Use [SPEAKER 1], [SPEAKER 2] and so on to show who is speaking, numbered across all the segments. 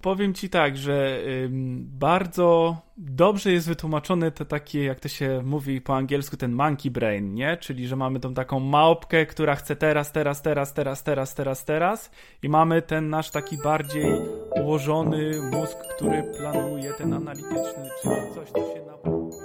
[SPEAKER 1] powiem ci tak, że bardzo dobrze jest wytłumaczone to takie, jak to się mówi po angielsku, ten monkey brain, nie? Czyli, że mamy tą taką małpkę, która chce teraz, teraz, teraz, teraz, teraz, teraz, teraz i mamy ten nasz taki bardziej ułożony mózg, który planuje, ten analityczny, czyli coś, co się na...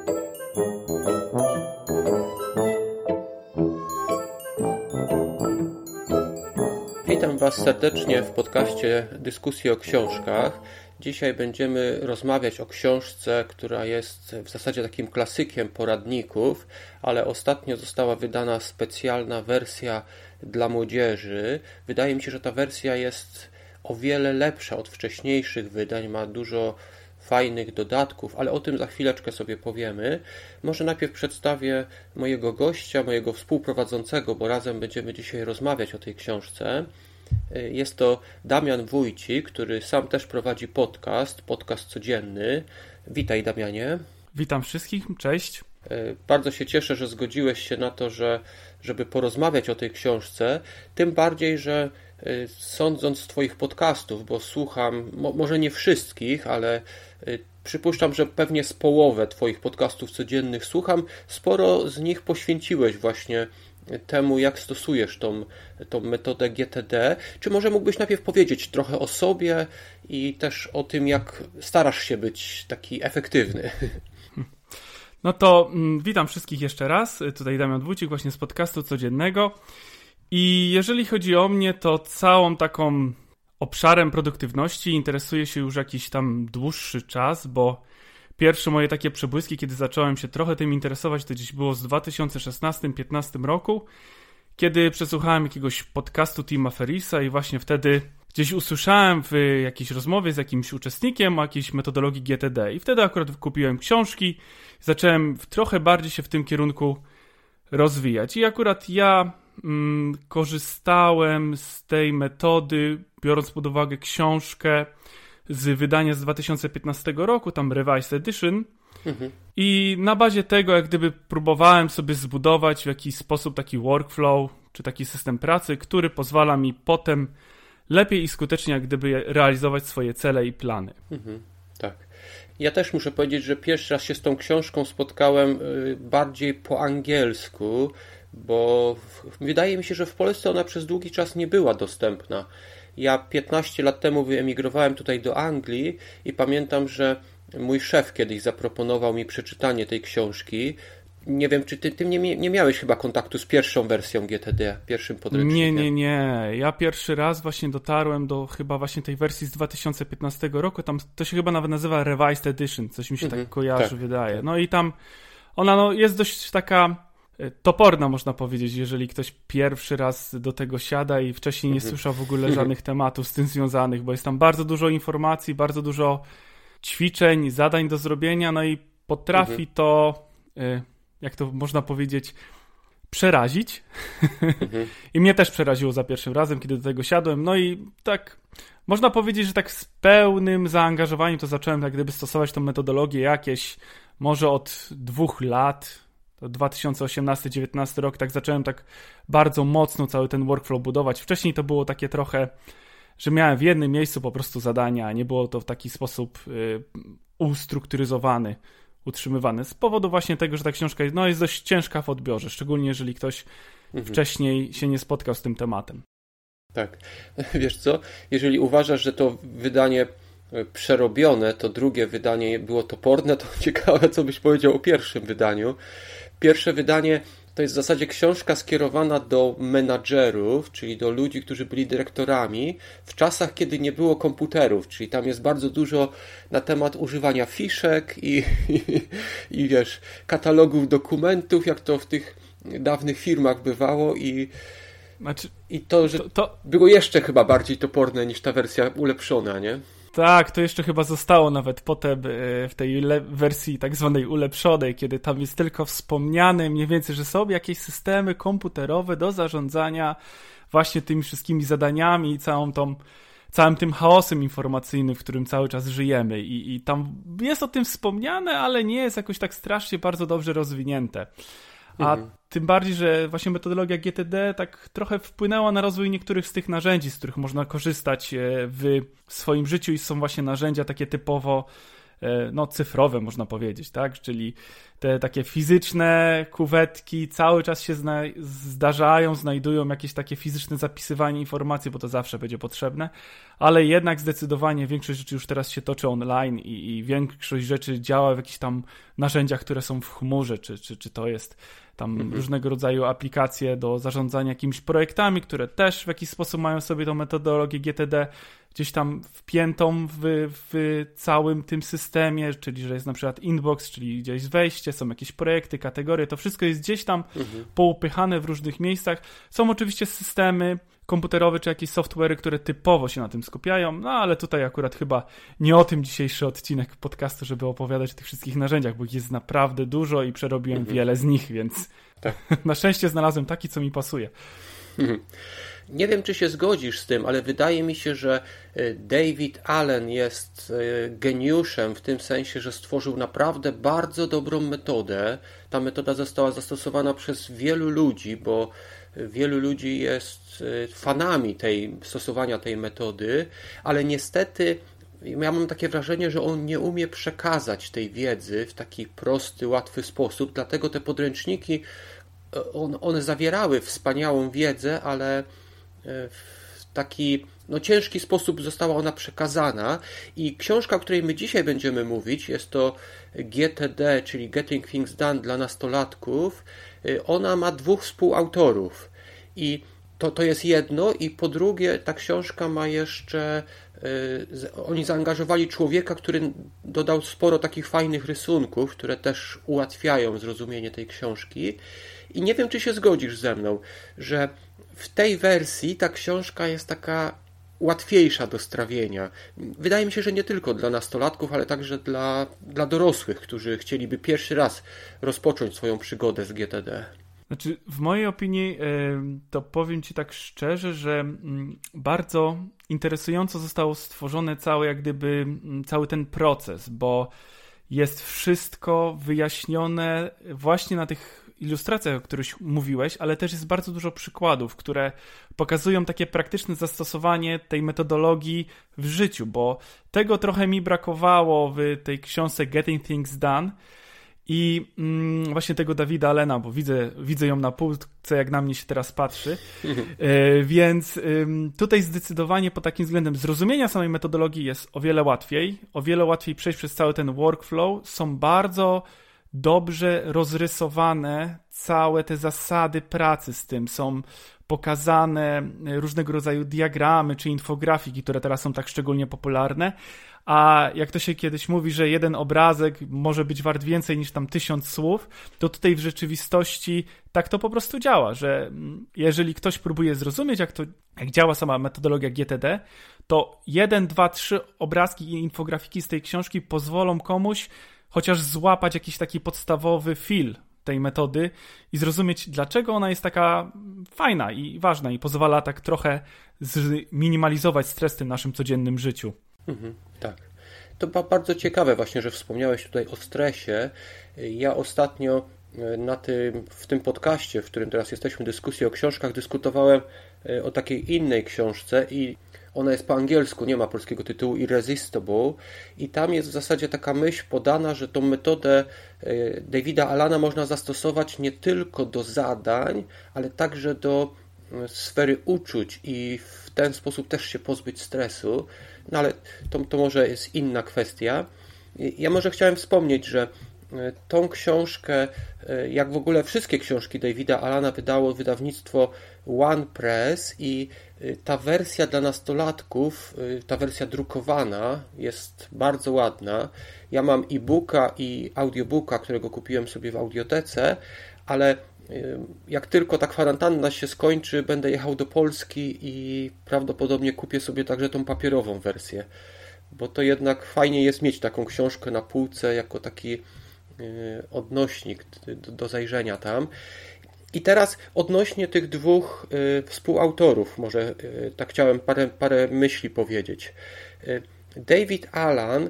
[SPEAKER 2] Witam Was serdecznie w podcaście Dyskusji o książkach. Dzisiaj będziemy rozmawiać o książce, która jest w zasadzie takim klasykiem poradników, ale ostatnio została wydana specjalna wersja dla młodzieży. Wydaje mi się, że ta wersja jest o wiele lepsza od wcześniejszych wydań, ma dużo fajnych dodatków, ale o tym za chwileczkę sobie powiemy. Może najpierw przedstawię mojego gościa, mojego współprowadzącego, bo razem będziemy dzisiaj rozmawiać o tej książce. Jest to Damian Wójcik, który sam też prowadzi podcast, podcast codzienny. Witaj Damianie.
[SPEAKER 1] Witam wszystkich, cześć.
[SPEAKER 2] Bardzo się cieszę, że zgodziłeś się na to, że, żeby porozmawiać o tej książce. Tym bardziej, że y, sądząc z Twoich podcastów, bo słucham, może nie wszystkich, ale przypuszczam, że pewnie z połowę Twoich podcastów codziennych słucham, sporo z nich poświęciłeś właśnie temu, jak stosujesz tą, tą metodę GTD. Czy może mógłbyś najpierw powiedzieć trochę o sobie i też o tym, jak starasz się być taki efektywny?
[SPEAKER 1] No to mm, witam wszystkich jeszcze raz. Tutaj Damian Wójcik właśnie z podcastu codziennego. I jeżeli chodzi o mnie, to całą taką obszarem produktywności interesuję się już jakiś tam dłuższy czas, bo pierwsze moje takie przebłyski, kiedy zacząłem się trochę tym interesować, to gdzieś było z 2016-15 roku, kiedy przesłuchałem jakiegoś podcastu Tima Ferrisa i właśnie wtedy gdzieś usłyszałem w jakiejś rozmowie z jakimś uczestnikiem o jakiejś metodologii GTD i wtedy akurat kupiłem książki, zacząłem trochę bardziej się w tym kierunku rozwijać. I akurat ja mm, korzystałem z tej metody, biorąc pod uwagę książkę z wydania z 2015 roku, tam Revised Edition. Mhm. I na bazie tego, jak gdyby próbowałem sobie zbudować w jakiś sposób taki workflow, czy taki system pracy, który pozwala mi potem lepiej i skuteczniej jak gdyby realizować swoje cele i plany. Mhm.
[SPEAKER 2] Tak. Ja też muszę powiedzieć, że pierwszy raz się z tą książką spotkałem y, bardziej po angielsku, bo wydaje mi się, że w Polsce ona przez długi czas nie była dostępna. Ja 15 lat temu wyemigrowałem tutaj do Anglii i pamiętam, że mój szef kiedyś zaproponował mi przeczytanie tej książki. Nie wiem, czy ty, ty nie, nie miałeś chyba kontaktu z pierwszą wersją GTD, pierwszym podręcznikiem?
[SPEAKER 1] Nie, nie, nie. Ja pierwszy raz właśnie dotarłem do chyba właśnie tej wersji z 2015 roku. Tam to się chyba nawet nazywa Revised Edition, coś mi się tak mhm, tak kojarzy, tak, wydaje. Tak. No i tam ona no, jest dość taka toporna, można powiedzieć, jeżeli ktoś pierwszy raz do tego siada i wcześniej nie mhm. słyszał w ogóle żadnych tematów z tym związanych, bo jest tam bardzo dużo informacji, bardzo dużo ćwiczeń, zadań do zrobienia, no i potrafi mhm. to, y, jak to można powiedzieć, przerazić. Mhm. I mnie też przeraziło za pierwszym razem, kiedy do tego siadłem. No i tak, można powiedzieć, że tak z pełnym zaangażowaniem to zacząłem tak gdyby stosować tą metodologię jakieś, może od dwóch lat, to 2018-19 rok, tak zacząłem tak bardzo mocno cały ten workflow budować. Wcześniej to było takie trochę, że miałem w jednym miejscu po prostu zadania, nie było to w taki sposób y, ustrukturyzowany, utrzymywany. Z powodu właśnie tego, że ta książka jest, no, jest dość ciężka w odbiorze, szczególnie jeżeli ktoś mhm. wcześniej się nie spotkał z tym tematem.
[SPEAKER 2] Tak. Wiesz co, jeżeli uważasz, że to wydanie e, przerobione, to drugie wydanie było toporne, to ciekawe, co byś powiedział o pierwszym wydaniu. Pierwsze wydanie to jest w zasadzie książka skierowana do menadżerów, czyli do ludzi, którzy byli dyrektorami w czasach, kiedy nie było komputerów, czyli tam jest bardzo dużo na temat używania fiszek i, i, i wiesz, katalogów dokumentów, jak to w tych dawnych firmach bywało i znaczy, i to, że to, to... było jeszcze chyba bardziej toporne niż ta wersja ulepszona, nie?
[SPEAKER 1] Tak, to jeszcze chyba zostało nawet potem e, w tej wersji tak zwanej ulepszonej, kiedy tam jest tylko wspomniane mniej więcej, że są jakieś systemy komputerowe do zarządzania właśnie tymi wszystkimi zadaniami i całą tą, całym tym chaosem informacyjnym, w którym cały czas żyjemy. I, I tam jest o tym wspomniane, ale nie jest jakoś tak strasznie bardzo dobrze rozwinięte. A mhm. tym bardziej, że właśnie metodologia GTD tak trochę wpłynęła na rozwój niektórych z tych narzędzi, z których można korzystać e, w swoim życiu i są właśnie narzędzia takie typowo E, no, cyfrowe, można powiedzieć, tak? Czyli te takie fizyczne kuwetki cały czas się zna zdarzają, znajdują jakieś takie fizyczne zapisywanie informacji, bo to zawsze będzie potrzebne, ale jednak zdecydowanie większość rzeczy już teraz się toczy online i, i większość rzeczy działa w jakichś tam narzędziach, które są w chmurze, czy, czy, czy to jest tam mhm. różnego rodzaju aplikacje do zarządzania jakimiś projektami, które też w jakiś sposób mają sobie tą metodologię GTD gdzieś tam wpiętą w, w całym tym systemie, czyli że jest na przykład inbox, czyli gdzieś wejście, są jakieś projekty, kategorie, to wszystko jest gdzieś tam mhm. poupychane w różnych miejscach. Są oczywiście systemy komputerowe czy jakieś software'y, które typowo się na tym skupiają, no ale tutaj akurat chyba nie o tym dzisiejszy odcinek podcastu, żeby opowiadać o tych wszystkich narzędziach, bo ich jest naprawdę dużo i przerobiłem mhm. wiele z nich, więc tak. na szczęście znalazłem taki, co mi pasuje.
[SPEAKER 2] Nie wiem, czy się zgodzisz z tym, ale wydaje mi się, że e, David Allen jest e, geniuszem w tym sensie, że stworzył naprawdę bardzo dobrą metodę. Ta metoda została zastosowana przez wielu ludzi, bo wielu ludzi jest e, fanami tej stosowania tej metody, ale niestety ja mam takie wrażenie, że on nie umie przekazać tej wiedzy w taki prosty, łatwy sposób, dlatego te podręczniki on, one zawierały wspaniałą wiedzę, ale w taki no, ciężki sposób została ona przekazana. I książka, o której my dzisiaj będziemy mówić, jest to GTD, czyli Getting Things Done dla nastolatków. Ona ma dwóch współautorów. I to, to jest jedno. I po drugie ta książka ma jeszcze oni zaangażowali człowieka, który dodał sporo takich fajnych rysunków, które też ułatwiają zrozumienie tej książki i nie wiem, czy się zgodzisz ze mną, że w tej wersji ta książka jest taka łatwiejsza do strawienia. Wydaje mi się, że nie tylko dla nastolatków, ale także dla, dla dorosłych, którzy chcieliby pierwszy raz rozpocząć swoją przygodę z GTD.
[SPEAKER 1] Znaczy, w mojej opinii, to powiem Ci tak szczerze, że mm, bardzo interesująco został stworzony cały, jak gdyby, mm, cały ten proces, bo jest wszystko wyjaśnione właśnie na tych ilustracjach, o których mówiłeś, ale też jest bardzo dużo przykładów, które pokazują takie praktyczne zastosowanie tej metodologii w życiu, bo tego trochę mi brakowało w tej książce Getting Things Done. I mm, właśnie tego Dawida Alena, bo widzę, widzę ją na półce, jak na mnie się teraz patrzy. E, więc tutaj zdecydowanie pod takim względem zrozumienia samej metodologii jest o wiele łatwiej. O wiele łatwiej przejść przez cały ten workflow. Są bardzo dobrze rozrysowane całe te zasady pracy z tym. Są pokazane różnego rodzaju diagramy czy infografiki, które teraz są tak szczególnie popularne. A jak to się kiedyś mówi, że jeden obrazek może być wart więcej niż tam tysiąc słów, to tutaj w rzeczywistości tak to po prostu działa, że jeżeli ktoś próbuje zrozumieć, jak to jak działa sama metodologia GTD, to jeden, dwa, trzy obrazki i infografiki z tej książki pozwolą komuś chociaż złapać jakiś taki podstawowy feel tej metody i zrozumieć, dlaczego ona jest taka fajna i ważna i pozwala tak trochę zminimalizować stres w tym naszym codziennym życiu.
[SPEAKER 2] Mhm, tak. To bardzo ciekawe właśnie, że wspomniałeś tutaj o stresie. Ja ostatnio e, na tym, w tym podcaście, w którym teraz jesteśmy, dyskusji o książkach, dyskutowałem e, o takiej innej książce i ona jest po angielsku, nie ma polskiego tytułu Irresistible i tam jest w zasadzie taka myśl podana, że tą metodę e, Davida Alana można zastosować nie tylko do zadań, ale także do e, sfery uczuć i w ten sposób też się pozbyć stresu. No ale to, to może jest inna kwestia. Ja może chciałem wspomnieć, że tą książkę, jak w ogóle wszystkie książki Davida Alana wydało wydawnictwo One Press i y, ta wersja dla nastolatków, ta wersja drukowana jest bardzo ładna. Ja mam e-booka i audiobooka, którego kupiłem sobie w audiotece, ale jak tylko ta kwarantanna się skończy, będę jechał do Polski i prawdopodobnie kupię sobie także tą papierową wersję, bo to jednak fajnie jest mieć taką książkę na półce jako taki odnośnik do zajrzenia tam. I teraz odnośnie tych dwóch y, współautorów, może y, tak chciałem parę, parę myśli powiedzieć. Y, David Allan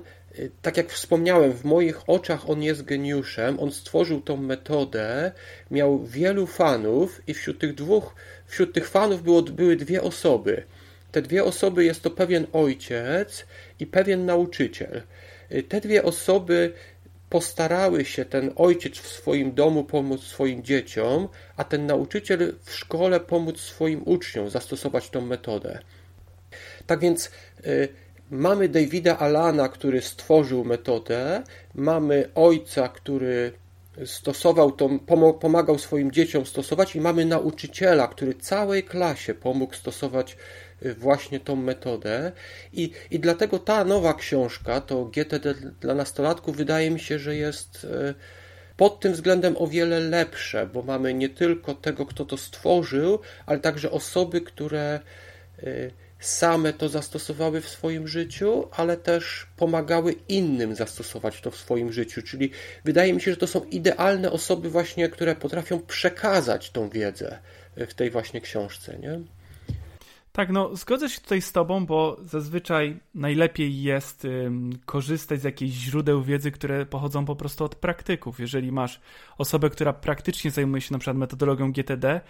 [SPEAKER 2] tak jak wspomniałem, w moich oczach on jest geniuszem. On stworzył tą metodę, miał wielu fanów i wśród tych dwóch, wśród tych fanów było, były dwie osoby. Te dwie osoby jest to pewien ojciec i pewien nauczyciel. Te dwie osoby postarały się ten ojciec w swoim domu pomóc swoim dzieciom, a ten nauczyciel w szkole pomóc swoim uczniom zastosować tą metodę. Tak więc y, mamy Davida Alana, który stworzył metodę, mamy ojca, który stosował tą, pomagał swoim dzieciom stosować i mamy nauczyciela, który całej klasie pomógł stosować właśnie tą metodę i, i dlatego ta nowa książka, to GTD dla nastolatków wydaje mi się, że jest y, pod tym względem o wiele lepsze, bo mamy nie tylko tego, kto to stworzył, ale także osoby, które same to zastosowały w swoim życiu, ale też pomagały innym zastosować to w swoim życiu. Czyli wydaje mi się, że to są idealne osoby właśnie, które potrafią przekazać tą wiedzę w tej właśnie książce, nie?
[SPEAKER 1] Tak, no zgodzę się tutaj z Tobą, bo zazwyczaj najlepiej jest ym, korzystać z jakichś źródeł wiedzy, które pochodzą po prostu od praktyków. Jeżeli masz osobę, która praktycznie zajmuje się na przykład metodologią GTD,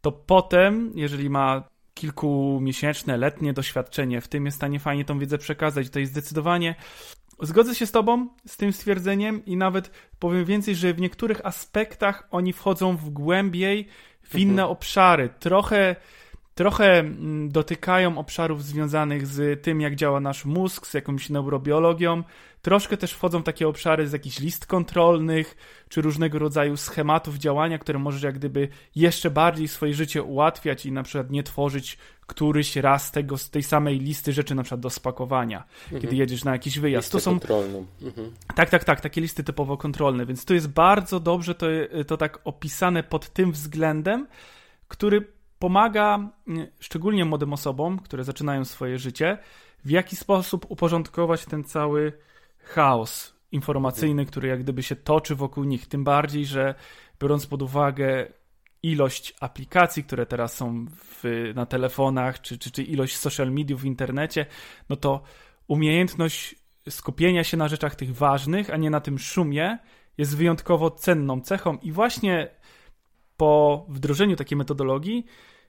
[SPEAKER 1] to potem, jeżeli ma kilkumiesięczne, letnie doświadczenie w tym jest w stanie fajnie tą wiedzę przekazać. To jest zdecydowanie Zgodzę się z Tobą z tym stwierdzeniem i nawet powiem więcej, że w niektórych aspektach oni wchodzą w głębiej, w inne mhm. obszary. Trochę trochę mm, dotykają obszarów związanych z tym, jak działa nasz mózg, z jakąś neurobiologią. Troszkę też wchodzą takie obszary z jakichś list kontrolnych, czy różnego rodzaju schematów działania, które możesz jak gdyby jeszcze bardziej swoje życie ułatwiać i na przykład nie tworzyć któryś raz tego, z tej samej listy rzeczy na przykład do spakowania, mhm. kiedy jedziesz na jakiś wyjazd.
[SPEAKER 2] Listę to są kontrolną. Mhm.
[SPEAKER 1] Tak, tak, tak, takie listy typowo kontrolne, więc to jest bardzo dobrze to, to tak opisane pod tym względem, który pomaga mm, szczególnie młodym osobom, które zaczynają swoje życie, w jaki sposób uporządkować ten cały chaos informacyjny, który jak gdyby się toczy wokół nich. Tym bardziej, że biorąc pod uwagę ilość aplikacji, które teraz są w, na telefonach, czy, czy, czy ilość social mediów w internecie, no to umiejętność skupienia się na rzeczach tych ważnych, a nie na tym szumie, jest wyjątkowo cenną cechą i właśnie po wdrożeniu takiej metodologii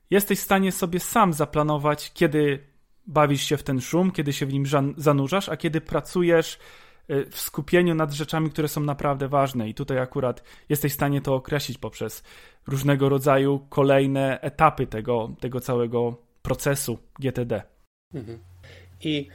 [SPEAKER 1] jesteś w stanie sobie sam zaplanować, kiedy bawisz się w ten szum, kiedy się w nim zanurzasz, a kiedy pracujesz y, w skupieniu nad rzeczami, które są naprawdę ważne. I tutaj akurat jesteś w stanie to określić poprzez różnego rodzaju kolejne etapy tego, tego całego procesu GTD. Mhm.
[SPEAKER 2] I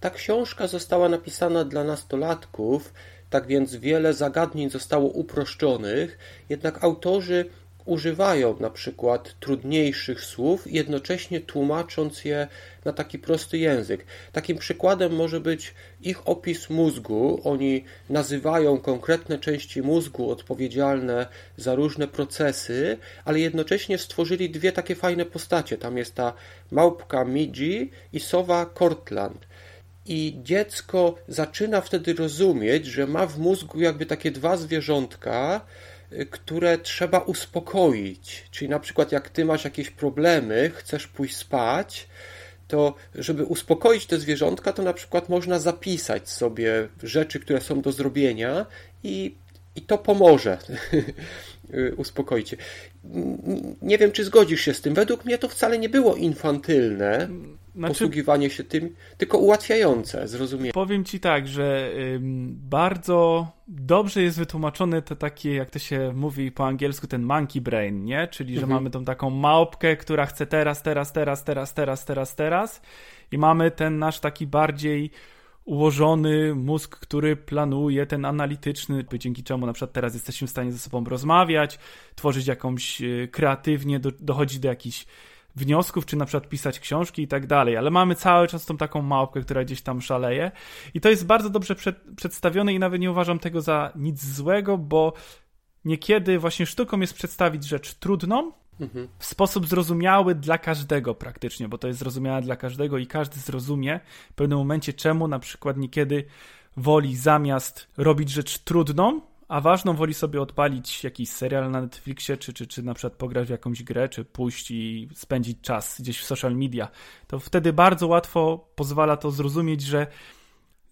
[SPEAKER 2] ta książka została napisana dla nastolatków, tak więc wiele zagadnień zostało uproszczonych, jednak autorzy używają na przykład trudniejszych słów, jednocześnie tłumacząc je na taki prosty język. Takim przykładem może być ich opis mózgu. Oni nazywają konkretne części mózgu odpowiedzialne za różne procesy, ale jednocześnie stworzyli dwie takie fajne postacie. Tam jest ta małpka Miji i sowa Cortland. I dziecko zaczyna wtedy rozumieć, że ma w mózgu jakby takie dwa zwierzątka, które trzeba uspokoić. Czyli na przykład jak ty masz jakieś problemy, chcesz pójść spać, to żeby uspokoić te zwierzątka, to na przykład można zapisać sobie rzeczy, które są do zrobienia i, i to pomoże. uspokoić. Nie wiem, czy zgodzisz się z tym. Według mnie to wcale nie było infantylne znaczy, posługiwanie się tym, tylko ułatwiające zrozumienie.
[SPEAKER 1] Powiem ci tak, że ym, bardzo dobrze jest wytłumaczone to takie, jak to się mówi po angielsku, ten monkey brain, nie? Czyli, że mhm. mamy tą taką małpkę, która chce teraz, teraz, teraz, teraz, teraz, teraz, teraz i mamy ten nasz taki bardziej ułożony mózg, który planuje, ten analityczny, dzięki czemu na przykład teraz jesteśmy w stanie ze sobą rozmawiać, tworzyć jakąś e, kreatywnie, do, dochodzić do jakichś wniosków, czy na przykład pisać książki i tak dalej, ale mamy cały czas tą taką małpkę, która gdzieś tam szaleje i to jest bardzo dobrze przed, przedstawione i nawet nie uważam tego za nic złego, bo niekiedy właśnie sztuką jest przedstawić rzecz trudną, mhm. w sposób zrozumiały dla każdego praktycznie, bo to jest zrozumiałe dla każdego i każdy zrozumie w pewnym momencie, czemu na przykład niekiedy woli zamiast robić rzecz trudną, a ważną woli sobie odpalić jakiś serial na Netflixie, czy, czy, czy na przykład pograć w jakąś grę, czy pójść i spędzić czas gdzieś w social media, to wtedy bardzo łatwo pozwala to zrozumieć, że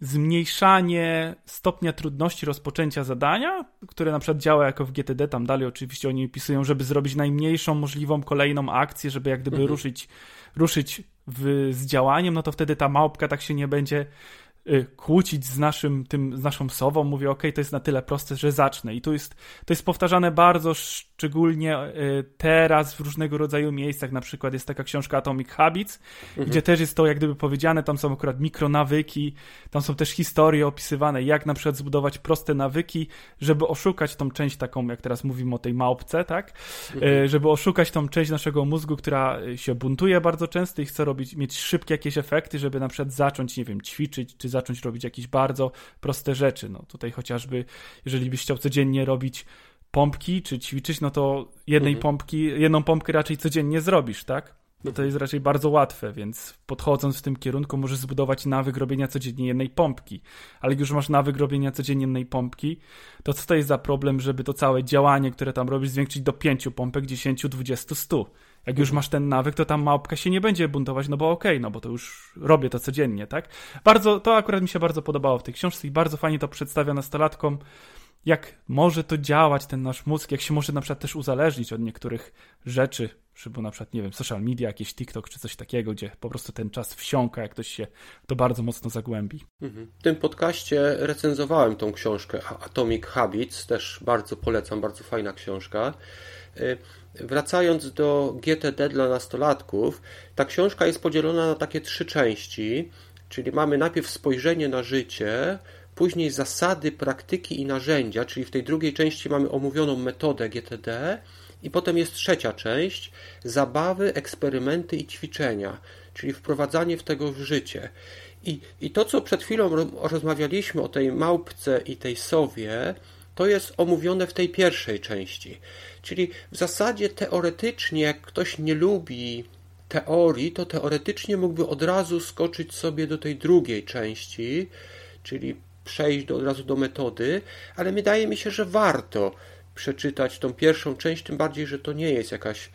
[SPEAKER 1] zmniejszanie stopnia trudności rozpoczęcia zadania, które na przykład działa jako w GTD, tam dalej oczywiście oni opisują, żeby zrobić najmniejszą możliwą kolejną akcję, żeby jak gdyby mhm. ruszyć, ruszyć w, z działaniem, no to wtedy ta małpka tak się nie będzie kłócić z naszym tym, z naszą sową, mówię, ok, to jest na tyle proste, że zacznę. I tu jest, to jest powtarzane bardzo szczególnie y, teraz w różnego rodzaju miejscach, na przykład jest taka książka Atomic Habits, mhm. gdzie też jest to jak gdyby powiedziane, tam są akurat mikronawyki, tam są też historie opisywane, jak na przykład zbudować proste nawyki, żeby oszukać tą część taką, jak teraz mówimy o tej małpce, tak? Y, mhm. Żeby oszukać tą część naszego mózgu, która się buntuje bardzo często i chce robić, mieć szybkie jakieś efekty, żeby na przykład zacząć, nie wiem, ćwiczyć, czy zacząć robić jakieś bardzo proste rzeczy. No tutaj chociażby, jeżeli byś chciał codziennie robić pompki, czy ćwiczyć, no to jednej mhm. pompki, jedną pompkę raczej codziennie zrobisz, tak? No to jest raczej bardzo łatwe, więc podchodząc w tym kierunku możesz zbudować nawyk robienia codziennie jednej pompki. Ale jak już masz nawyk robienia codziennie jednej pompki, to co to jest za problem, żeby to całe działanie, które tam robisz, zwiększyć do pięciu pompek, 10, 20, 100? Jak już masz ten nawyk, to ta małpka się nie będzie buntować, no bo okej, okay, no bo to już robię to codziennie, tak? Bardzo, to akurat mi się bardzo podobało w tej książce i bardzo fajnie to przedstawia nastolatkom, jak może to działać, ten nasz mózg, jak się może na przykład też uzależnić od niektórych rzeczy, żeby na przykład, nie wiem, social media, jakieś TikTok czy coś takiego, gdzie po prostu ten czas wsiąka, jak ktoś się to bardzo mocno zagłębi.
[SPEAKER 2] Mhm. W tym podcaście recenzowałem tą książkę Atomic Habits, też bardzo polecam, bardzo fajna książka. Y, Wracając do GTD dla nastolatków, ta książka jest podzielona na takie trzy części, czyli mamy najpierw spojrzenie na życie, później zasady, praktyki i narzędzia, czyli w tej drugiej części mamy omówioną metodę GTD, i potem jest trzecia część zabawy, eksperymenty i ćwiczenia, czyli wprowadzanie w tego w życie. I, I to, co przed chwilą rozmawialiśmy o tej małpce i tej sowie, to jest omówione w tej pierwszej części. Czyli w zasadzie teoretycznie, jak ktoś nie lubi teorii, to teoretycznie mógłby od razu skoczyć sobie do tej drugiej części, czyli przejść do, od razu do metody, ale wydaje mi się, że warto przeczytać tą pierwszą część, tym bardziej, że to nie jest jakaś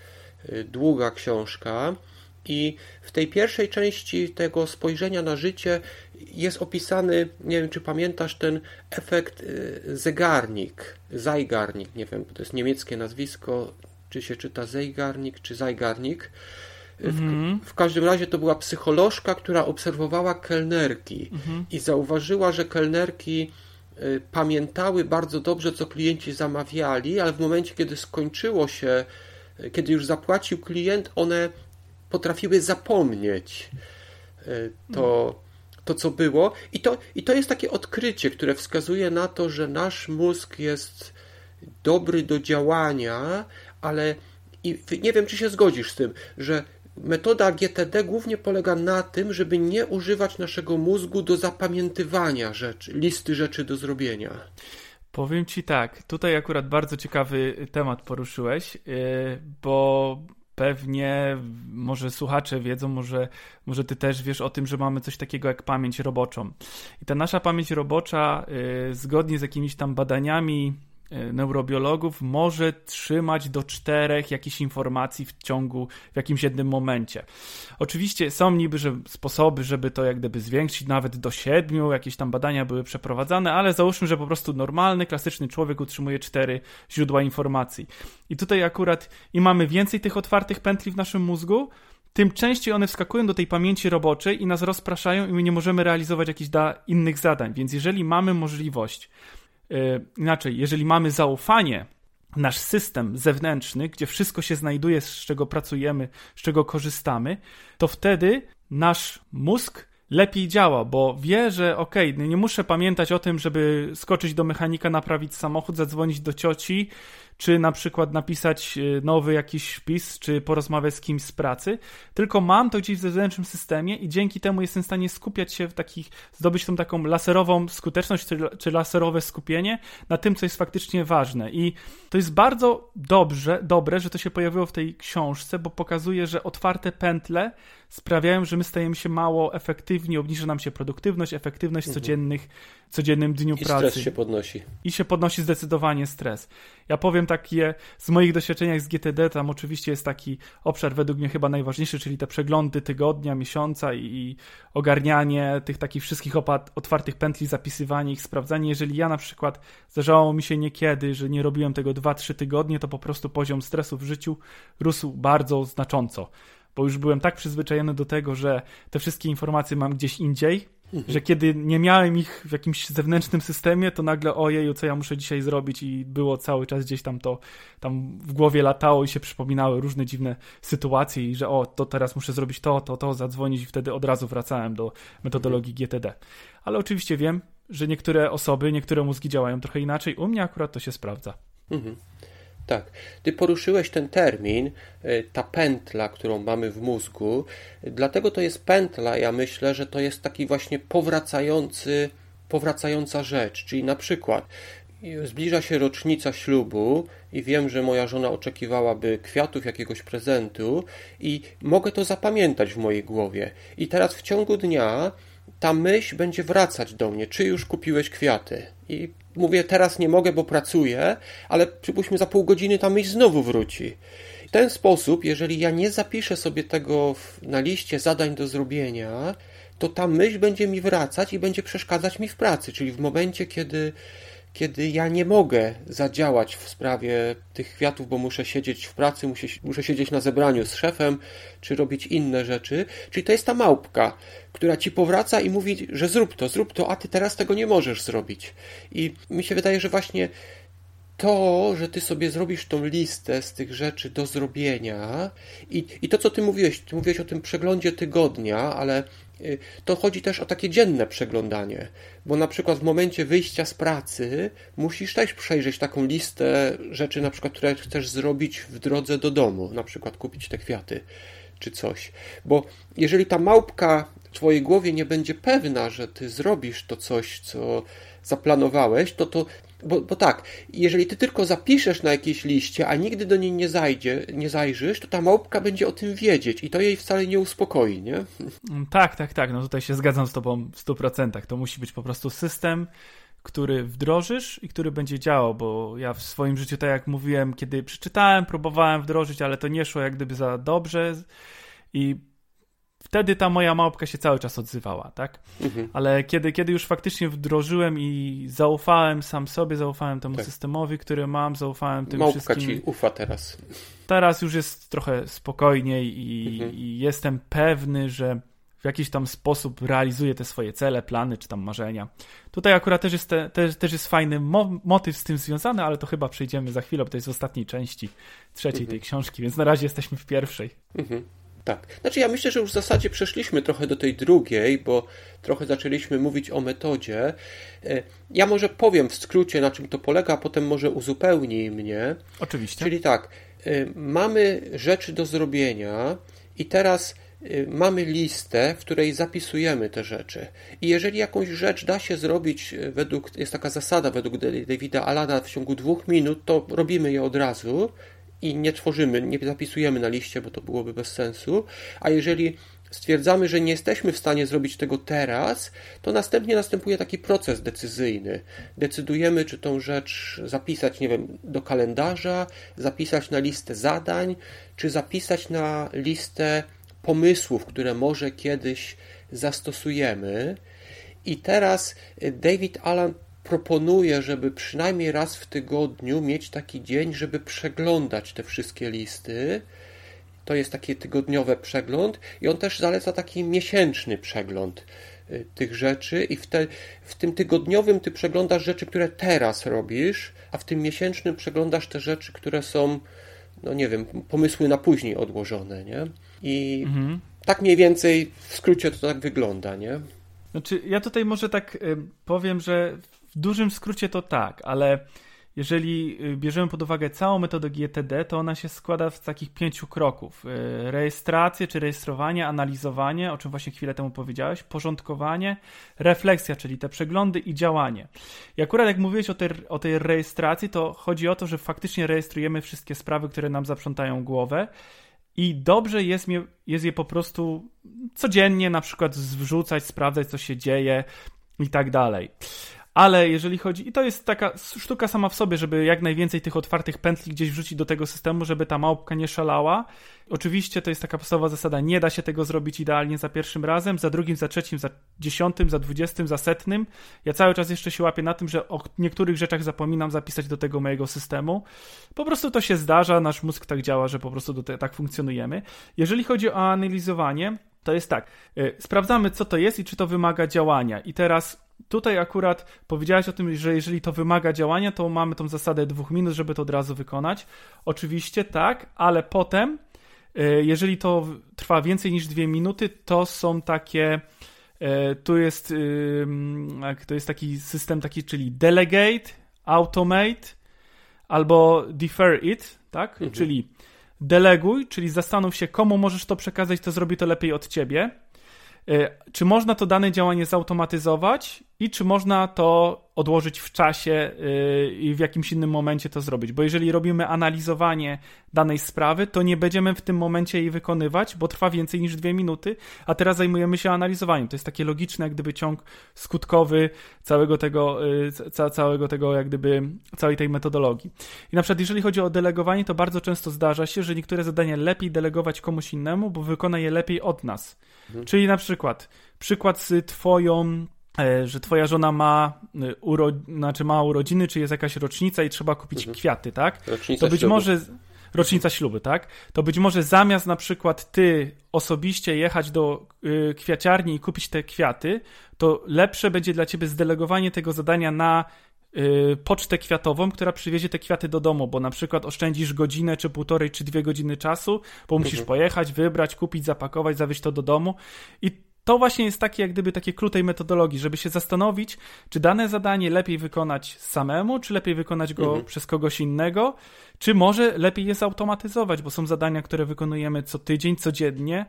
[SPEAKER 2] y, długa książka. I w tej pierwszej części tego spojrzenia na życie jest opisany, nie wiem czy pamiętasz, ten efekt y, zegarnik, Zeigarnik, nie wiem, to jest niemieckie nazwisko, czy się czyta Zeigarnik, czy Zeigarnik. W, mhm. w, każdym razie to była psycholożka, która obserwowała kelnerki mhm. i zauważyła, że kelnerki y, pamiętały bardzo dobrze, co klienci zamawiali, ale w momencie, kiedy skończyło się, y, kiedy już zapłacił klient, one potrafiły zapomnieć to, to co było. I to, I to jest takie odkrycie, które wskazuje na to, że nasz mózg jest dobry do działania, ale i nie wiem, czy się zgodzisz z tym, że metoda GTD głównie polega na tym, żeby nie używać naszego mózgu do zapamiętywania rzeczy, listy rzeczy do zrobienia.
[SPEAKER 1] Powiem ci tak, tutaj akurat bardzo ciekawy temat poruszyłeś, yy, bo pewnie może słuchacze wiedzą, może, może ty też wiesz o tym, że mamy coś takiego jak pamięć roboczą. I ta nasza pamięć robocza, yy, zgodnie z jakimiś tam badaniami neurobiologów może trzymać do czterech jakichś informacji w ciągu, w jakimś jednym momencie. Oczywiście są niby że sposoby, żeby to jak gdyby zwiększyć nawet do siedmiu, jakieś tam badania były przeprowadzane, ale załóżmy, że po prostu normalny, klasyczny człowiek utrzymuje cztery źródła informacji. I tutaj akurat im mamy więcej tych otwartych pętli w naszym mózgu, tym częściej one wskakują do tej pamięci roboczej i nas rozpraszają i my nie możemy realizować jakichś innych zadań. Więc jeżeli mamy możliwość E, inaczej, jeżeli mamy zaufanie, nasz system zewnętrzny, gdzie wszystko się znajduje, z czego pracujemy, z czego korzystamy, to wtedy nasz mózg lepiej działa, bo wie, że okej, okay, nie muszę pamiętać o tym, żeby skoczyć do mechanika, naprawić samochód, zadzwonić do cioci, czy na przykład napisać e, nowy jakiś wpis, czy porozmawiać z kimś z pracy, tylko mam to gdzieś w zewnętrznym systemie i dzięki temu jestem w stanie skupiać się w takich, zdobyć tą taką laserową skuteczność, czy, czy laserowe skupienie na tym, co jest faktycznie ważne. I to jest bardzo dobrze, dobre, że to się pojawiło w tej książce, bo pokazuje, że otwarte pętle sprawiają, że my stajemy się mało efektywni, obniża nam się produktywność, efektywność mhm. codziennych, codziennym dniu
[SPEAKER 2] I
[SPEAKER 1] pracy.
[SPEAKER 2] I stres się podnosi.
[SPEAKER 1] I się podnosi zdecydowanie stres. Ja powiem takie z moich doświadczeniach z GTD, tam oczywiście jest taki obszar według mnie chyba najważniejszy, czyli te przeglądy tygodnia, miesiąca i, i ogarnianie tych takich wszystkich otwartych pętli, zapisywanie ich, sprawdzanie. Jeżeli ja na przykład zdarzało mi się niekiedy, że nie robiłem tego 2-3 tygodnie, to po prostu poziom stresu w życiu rósł bardzo znacząco bo już byłem tak przyzwyczajony do tego, że te wszystkie informacje mam gdzieś indziej, mhm. że kiedy nie miałem ich w jakimś zewnętrznym systemie, to nagle ojeju, co ja muszę dzisiaj zrobić i było cały czas gdzieś tam to tam w głowie latało i się przypominały różne dziwne sytuacje i że o, to teraz muszę zrobić to, to, to, zadzwonić i wtedy od razu wracałem do metodologii. GTD. Ale oczywiście wiem, że niektóre osoby, niektóre mózgi działają trochę inaczej. U mnie akurat to się sprawdza. Mhm.
[SPEAKER 2] Tak. Ty poruszyłeś ten termin, y, ta pętla, którą mamy w mózgu. Dlatego to jest pętla. Ja myślę, że to jest taki właśnie powracający, powracająca rzecz. Czyli na przykład zbliża się rocznica ślubu i wiem, że moja żona oczekiwałaby kwiatów, jakiegoś prezentu i mogę to zapamiętać w mojej głowie. I teraz w ciągu dnia ta myśl będzie wracać do mnie, czy już kupiłeś kwiaty. I mówię, teraz nie mogę, bo pracuję, ale przypuśćmy za pół godziny ta myśl znowu wróci. W ten sposób, jeżeli ja nie zapiszę sobie tego na liście zadań do zrobienia, to ta myśl będzie mi wracać i będzie przeszkadzać mi w pracy, czyli w momencie, kiedy kiedy ja nie mogę zadziałać w sprawie tych kwiatów, bo muszę siedzieć w pracy, muszę, muszę siedzieć na zebraniu z szefem, czy robić inne rzeczy. Czyli to jest ta małpka, która ci powraca i mówi, że zrób to, zrób to, a ty teraz tego nie możesz zrobić. I mi się wydaje, że właśnie to, że ty sobie zrobisz tą listę z tych rzeczy do zrobienia i, i to, co ty mówiłeś, ty mówiłeś o tym przeglądzie tygodnia, ale to chodzi też o takie dzienne przeglądanie, bo na przykład w momencie wyjścia z pracy musisz też przejrzeć taką listę rzeczy, na przykład, które chcesz zrobić w drodze do domu, na przykład kupić te kwiaty czy coś. Bo jeżeli ta małpka w twojej głowie nie będzie pewna, że ty zrobisz to coś, co zaplanowałeś, to to bo, bo tak, jeżeli ty tylko zapiszesz na jakiejś liście, a nigdy do niej nie zajdzie, nie zajrzysz, to ta małpka będzie o tym wiedzieć i to jej wcale nie uspokoi, nie?
[SPEAKER 1] Mm, tak, tak, tak. No tutaj się zgadzam z tobą w 100%. To musi być po prostu system, który wdrożysz i który będzie działał, bo ja w swoim życiu, tak jak mówiłem, kiedy przeczytałem, próbowałem wdrożyć, ale to nie szło jak gdyby za dobrze i wtedy ta moja małpka się cały czas odzywała, tak? Mhm. Ale kiedy, kiedy już faktycznie wdrożyłem i zaufałem sam sobie, zaufałem temu tak. systemowi, który mam, zaufałem tym
[SPEAKER 2] Małpka
[SPEAKER 1] wszystkim...
[SPEAKER 2] ci ufa teraz.
[SPEAKER 1] Teraz już jest trochę spokojniej i, mhm. i jestem pewny, że w jakiś tam sposób realizuje te swoje cele, plany czy tam marzenia. Tutaj akurat też jest, te, też, też jest fajny mo motyw z tym związany, ale to chyba przejdziemy za chwilę, bo to jest w ostatniej części trzeciej mhm. tej książki, więc na razie jesteśmy w pierwszej. Mhm.
[SPEAKER 2] Tak. Znaczy ja myślę, że już w zasadzie przeszliśmy trochę do tej drugiej, bo trochę zaczęliśmy mówić o metodzie. E, ja może powiem w skrócie, na czym to polega, a potem może uzupełnij mnie.
[SPEAKER 1] Oczywiście.
[SPEAKER 2] Czyli tak, e, mamy rzeczy do zrobienia i teraz e, mamy listę, w której zapisujemy te rzeczy. I jeżeli jakąś rzecz da się zrobić według, jest taka zasada według Davida Alana w ciągu dwóch minut, to robimy je od razu i nie tworzymy, nie zapisujemy na liście, bo to byłoby bez sensu. A jeżeli stwierdzamy, że nie jesteśmy w stanie zrobić tego teraz, to następnie następuje taki proces decyzyjny. Decydujemy, czy tą rzecz zapisać, nie wiem, do kalendarza, zapisać na listę zadań, czy zapisać na listę pomysłów, które może kiedyś zastosujemy. I teraz David Allen proponuję, żeby przynajmniej raz w tygodniu mieć taki dzień, żeby przeglądać te wszystkie listy. To jest taki tygodniowy przegląd i on też zaleca taki miesięczny przegląd y, tych rzeczy i w, te, w tym tygodniowym ty przeglądasz rzeczy, które teraz robisz, a w tym miesięcznym przeglądasz te rzeczy, które są, no nie wiem, pomysły na później odłożone, nie? I mhm. tak mniej więcej w skrócie to tak wygląda, nie?
[SPEAKER 1] Znaczy, ja tutaj może tak y, powiem, że w dużym skrócie to tak, ale jeżeli y, bierzemy pod uwagę całą metodę GTD, to ona się składa z takich pięciu kroków. Y, rejestrację czy rejestrowanie, analizowanie, o czym właśnie chwilę temu powiedziałeś, porządkowanie, refleksja, czyli te przeglądy i działanie. I akurat jak mówiłeś o tej, o tej rejestracji, to chodzi o to, że faktycznie rejestrujemy wszystkie sprawy, które nam zaprzątają głowę i dobrze jest, jest je po prostu codziennie na przykład wrzucać, sprawdzać, co się dzieje i tak dalej. Ale jeżeli chodzi, i to jest taka sztuka sama w sobie, żeby jak najwięcej tych otwartych pętli gdzieś wrzucić do tego systemu, żeby ta małpka nie szalała. Oczywiście to jest taka podstawowa zasada, nie da się tego zrobić idealnie za pierwszym razem, za drugim, za trzecim, za dziesiątym, za dwudziestym, za setnym. Ja cały czas jeszcze się łapię na tym, że o niektórych rzeczach zapominam zapisać do tego mojego systemu. Po prostu to się zdarza, nasz mózg tak działa, że po prostu te, tak funkcjonujemy. Jeżeli chodzi o analizowanie, to jest tak, y, sprawdzamy co to jest i czy to wymaga działania. I teraz tutaj akurat powiedziałeś o tym, że jeżeli to wymaga działania, to mamy tą zasadę dwóch minut, żeby to od razu wykonać. Oczywiście tak, ale potem, e, jeżeli to trwa więcej niż dwie minuty, to są takie. E, tu jest, to jest taki system taki, czyli delegate, automate albo defer it, tak? Mhm. Czyli deleguj, czyli zastanów się, komu możesz to przekazać, to zrobi to lepiej od ciebie. E, czy można to dane działanie zautomatyzować i czy można to odłożyć w czasie y, i w jakimś innym momencie to zrobić. Bo jeżeli robimy analizowanie danej sprawy, to nie będziemy w tym momencie jej wykonywać, bo trwa więcej niż dwie minuty, a teraz zajmujemy się analizowaniem. To jest takie logiczne, jak gdyby ciąg skutkowy całego tego, y, ca, całego tego, jak gdyby całej tej metodologii. I na przykład, jeżeli chodzi o delegowanie, to bardzo często zdarza się, że niektóre zadania lepiej delegować komuś innemu, bo wykona je lepiej od nas. Mhm. Czyli na przykład, przykład z twoją że twoja żona ma, e, uro, znaczy ma urodziny, czy jest jakaś rocznica i trzeba kupić mhm. kwiaty, tak?
[SPEAKER 2] Rocznica
[SPEAKER 1] to być
[SPEAKER 2] ślubu.
[SPEAKER 1] może rocznica śluby, tak? To być może zamiast na przykład ty osobiście jechać do y, kwiaciarni i kupić te kwiaty, to lepsze będzie dla ciebie zdelegowanie tego zadania na y, pocztę kwiatową, która przywiezie te kwiaty do domu, bo na przykład oszczędzisz godzinę, czy półtorej, czy dwie godziny czasu, bo musisz mhm. pojechać, wybrać, kupić, zapakować, zawieźć to do domu i to właśnie jest takie, jak gdyby takie klutej metodologii, żeby się zastanowić, czy dane zadanie lepiej wykonać samemu, czy lepiej wykonać go mhm. przez kogoś innego, czy może lepiej je zautomatyzować, bo są zadania, które wykonujemy co tydzień, codziennie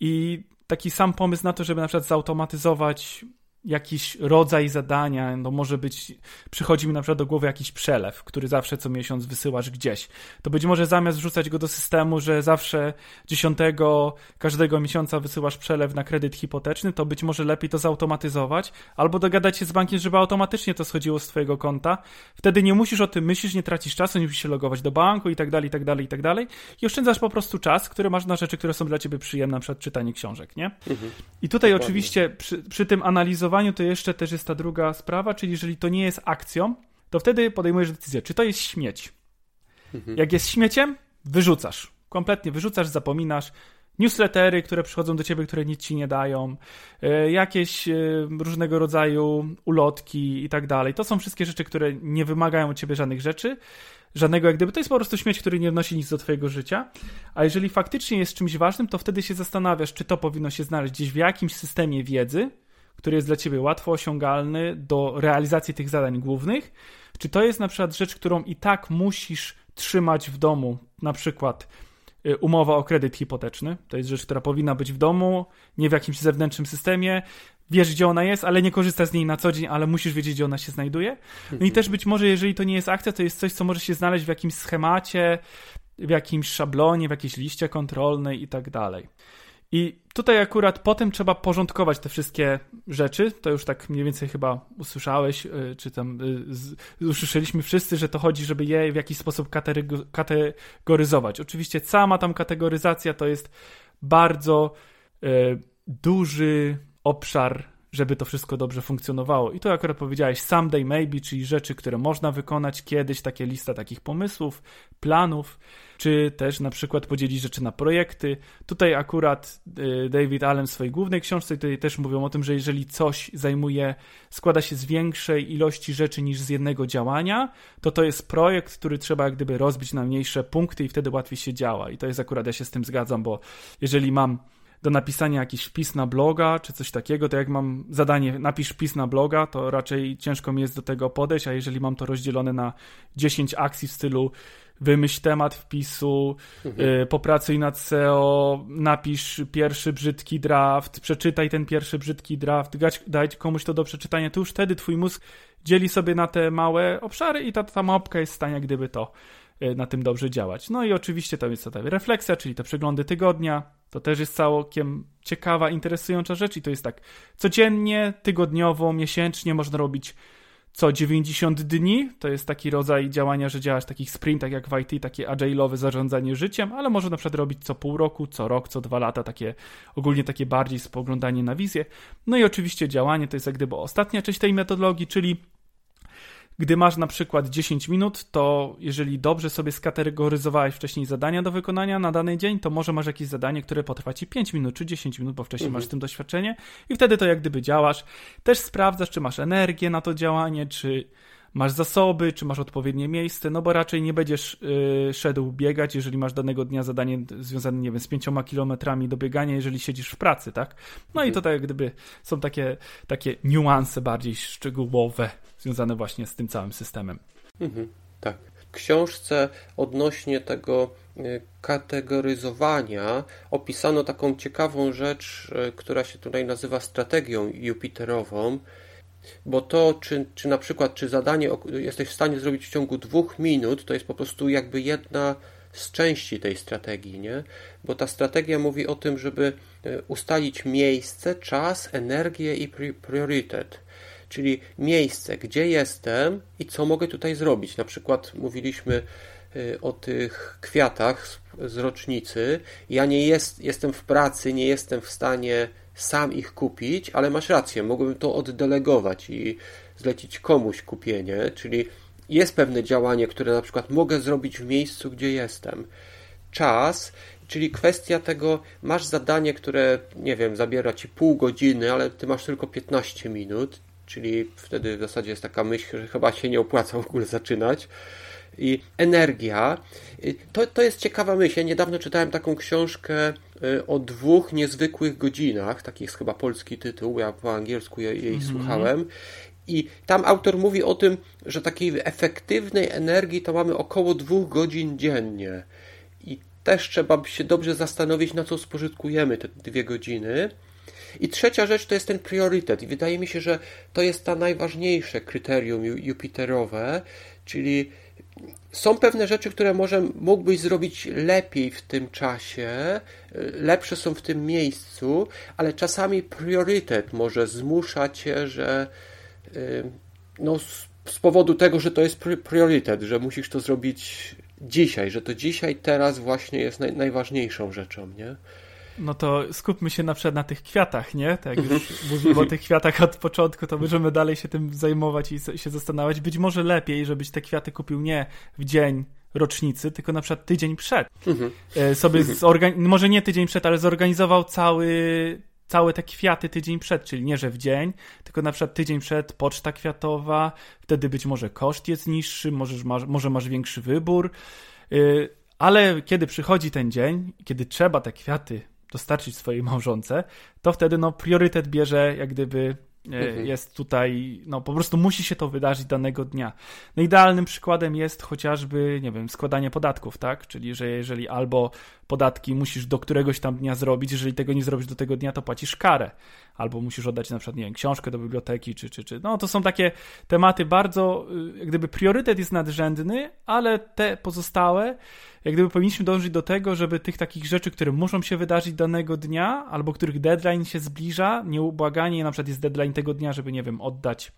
[SPEAKER 1] i taki sam pomysł na to, żeby na przykład zautomatyzować jakiś rodzaj zadania, no może być, przychodzi mi na przykład do głowy jakiś przelew, który zawsze co miesiąc wysyłasz gdzieś. To być może zamiast wrzucać go do systemu, że zawsze dziesiątego każdego miesiąca wysyłasz przelew na kredyt hipoteczny, to być może lepiej to zautomatyzować, albo dogadać się z bankiem, żeby automatycznie to schodziło z twojego konta. Wtedy nie musisz o tym myśleć, nie tracisz czasu, nie musisz się logować do banku i tak dalej, i tak dalej, i tak dalej. I oszczędzasz po prostu czas, który masz na rzeczy, które są dla ciebie przyjemne, na przykład czytanie książek, nie? Mhm. I tutaj Dokładnie. oczywiście przy, przy tym analizowaniu to jeszcze też jest ta druga sprawa, czyli jeżeli to nie jest akcją, to wtedy podejmujesz decyzję, czy to jest śmieć. Mhm. Jak jest śmieciem, wyrzucasz. Kompletnie wyrzucasz, zapominasz. Newslettery, które przychodzą do ciebie, które nic ci nie dają, e, jakieś e, różnego rodzaju ulotki i tak dalej. To są wszystkie rzeczy, które nie wymagają od ciebie żadnych rzeczy, żadnego jak gdyby. To jest po prostu śmieć, który nie wnosi nic do twojego życia. A jeżeli faktycznie jest czymś ważnym, to wtedy się zastanawiasz, czy to powinno się znaleźć gdzieś w jakimś systemie wiedzy, który jest dla ciebie łatwo osiągalny do realizacji tych zadań głównych, czy to jest na przykład rzecz, którą i tak musisz trzymać w domu, na przykład y, umowa o kredyt hipoteczny. To jest rzecz, która powinna być w domu, nie w jakimś zewnętrznym systemie. Wiesz, gdzie ona jest, ale nie korzystasz z niej na co dzień, ale musisz wiedzieć, gdzie ona się znajduje. No i mhm. też być może, jeżeli to nie jest akcja, to jest coś, co może się znaleźć w jakimś schemacie, w jakimś szablonie, w jakiejś liście kontrolnej i tak dalej. I tutaj akurat potem trzeba porządkować te wszystkie rzeczy. To już tak mniej więcej chyba usłyszałeś, y, czy tam y, usłyszeliśmy wszyscy, że to chodzi, żeby je w jakiś sposób kategoryzować. Oczywiście cała tam kategoryzacja to jest bardzo y, duży obszar żeby to wszystko dobrze funkcjonowało. I to akurat powiedziałeś someday maybe, czyli rzeczy, które można wykonać kiedyś, takie lista takich pomysłów, planów, czy też na przykład podzielić rzeczy na projekty. Tutaj akurat y, David Allen w swojej głównej książce tutaj też mówią o tym, że jeżeli coś zajmuje, składa się z większej ilości rzeczy niż z jednego działania, to to jest projekt, który trzeba jak gdyby rozbić na mniejsze punkty i wtedy łatwiej się działa. I to jest akurat, ja się z tym zgadzam, bo jeżeli mam do napisania jakiś wpis na bloga, czy coś takiego, to jak mam zadanie napisz wpis na bloga, to raczej ciężko mi jest do tego podejść, a jeżeli mam to rozdzielone na 10 akcji w stylu wymyśl temat wpisu, mhm. y, popracuj nad SEO, napisz pierwszy brzydki draft, przeczytaj ten pierwszy brzydki draft, daj komuś to do przeczytania, to już wtedy twój mózg dzieli sobie na te małe obszary i ta, ta małpka jest w stanie gdyby to y, na tym dobrze działać. No i oczywiście to jest ta refleksja, czyli te przeglądy tygodnia, to też jest całkiem ciekawa, interesująca rzecz i to jest tak codziennie, tygodniowo, miesięcznie można robić co 90 dni. To jest taki rodzaj działania, że działasz takich sprintach jak w IT, takie agile'owe zarządzanie życiem, ale może na przykład robić co pół roku, co rok, co dwa lata, takie ogólnie takie bardziej spoglądanie na wizję. No i oczywiście działanie to jest jak gdyby ostatnia część tej metodologii, czyli gdy masz na przykład 10 minut, to jeżeli dobrze sobie skategoryzowałeś wcześniej zadania do wykonania na dany dzień, to może masz jakieś zadanie, które potrwa ci 5 minut czy 10 minut, bo wcześniej mhm. masz z tym doświadczenie i wtedy to jak gdyby działasz. Też sprawdzasz, czy masz energię na to działanie, czy masz zasoby, czy masz odpowiednie miejsce, no bo raczej nie będziesz yy, szedł biegać, jeżeli masz danego dnia zadanie związane, nie wiem, z pięcioma kilometrami do biegania, jeżeli siedzisz w pracy, tak? No mhm. i to tak jak gdyby są takie, takie niuanse bardziej szczegółowe związane właśnie z tym całym systemem.
[SPEAKER 2] Mhm, tak. W książce odnośnie tego y, kategoryzowania opisano taką ciekawą rzecz, y, która się tutaj nazywa strategią Jupiterową, bo to, czy, czy na przykład, czy zadanie jesteś w stanie zrobić w ciągu dwóch minut, to jest po prostu jakby jedna z części tej strategii, nie? Bo ta strategia mówi o tym, żeby y, ustalić miejsce, czas, energię i priorytet czyli miejsce, gdzie jestem i co mogę tutaj zrobić. Na przykład mówiliśmy y, o tych kwiatach z rocznicy. Ja nie jest, jestem w pracy, nie jestem w stanie sam ich kupić, ale masz rację, mogłbym to oddelegować i zlecić komuś kupienie, czyli jest pewne działanie, które na przykład mogę zrobić w miejscu, gdzie jestem. Czas, czyli kwestia tego, masz zadanie, które, nie wiem, zabiera ci pół godziny, ale ty masz tylko 15 minut, czyli wtedy w zasadzie jest taka myśl, że chyba się nie opłaca w ogóle zaczynać. I energia. To, to jest ciekawa myśl. Ja niedawno czytałem taką książkę y, o dwóch niezwykłych godzinach. Taki jest chyba polski tytuł. Ja po angielsku jej, jej -hmm. słuchałem. I tam autor mówi o tym, że takiej efektywnej energii to mamy około dwóch godzin dziennie. I też trzeba się dobrze zastanowić, na co spożytkujemy te dwie godziny. I trzecia rzecz to jest ten priorytet. I wydaje mi się, że to jest ta najważniejsze kryterium Jupiterowe, czyli są pewne rzeczy, które może mógłbyś zrobić lepiej w tym czasie, lepsze są w tym miejscu, ale czasami priorytet może zmusza cię, że y, no, z powodu tego, że to jest priorytet, że musisz to zrobić dzisiaj, że to dzisiaj, teraz właśnie jest naj, najważniejszą rzeczą, nie?
[SPEAKER 1] No to skupmy się na przykład na tych kwiatach, nie? Tak jak już mhm. mówimy o tych kwiatach od początku, to możemy dalej się tym zajmować i się zastanawiać. Być może lepiej, żebyś te kwiaty kupił nie w dzień rocznicy, tylko na przykład tydzień przed. Mhm. E, sobie mhm. może nie tydzień przed, ale zorganizował cały, całe te kwiaty tydzień przed, czyli nie, że w dzień, tylko na przykład tydzień przed poczta kwiatowa, wtedy być może koszt jest niższy, możesz, masz, może masz większy wybór, e, ale kiedy przychodzi ten dzień, kiedy trzeba te kwiaty dostarczyć swojej małżonce, to wtedy no, priorytet bierze jak gdyby e, mhm. jest tutaj, no po prostu musi się to wydarzyć danego dnia. No idealnym przykładem jest chociażby, nie wiem, składanie podatków, tak? Czyli, że jeżeli albo podatki musisz do któregoś tam dnia zrobić, jeżeli tego nie zrobisz do tego dnia, to płacisz karę. Albo musisz oddać na przykład, nie wiem, książkę do biblioteki, czy, czy, czy. No to są takie tematy bardzo, y, jak gdyby priorytet jest nadrzędny, ale te pozostałe jak gdyby powinniśmy dążyć do tego, żeby tych takich rzeczy, które muszą się wydarzyć danego dnia, albo których deadline się zbliża, nieubłaganie, na przykład jest deadline tego dnia, żeby, nie wiem, oddać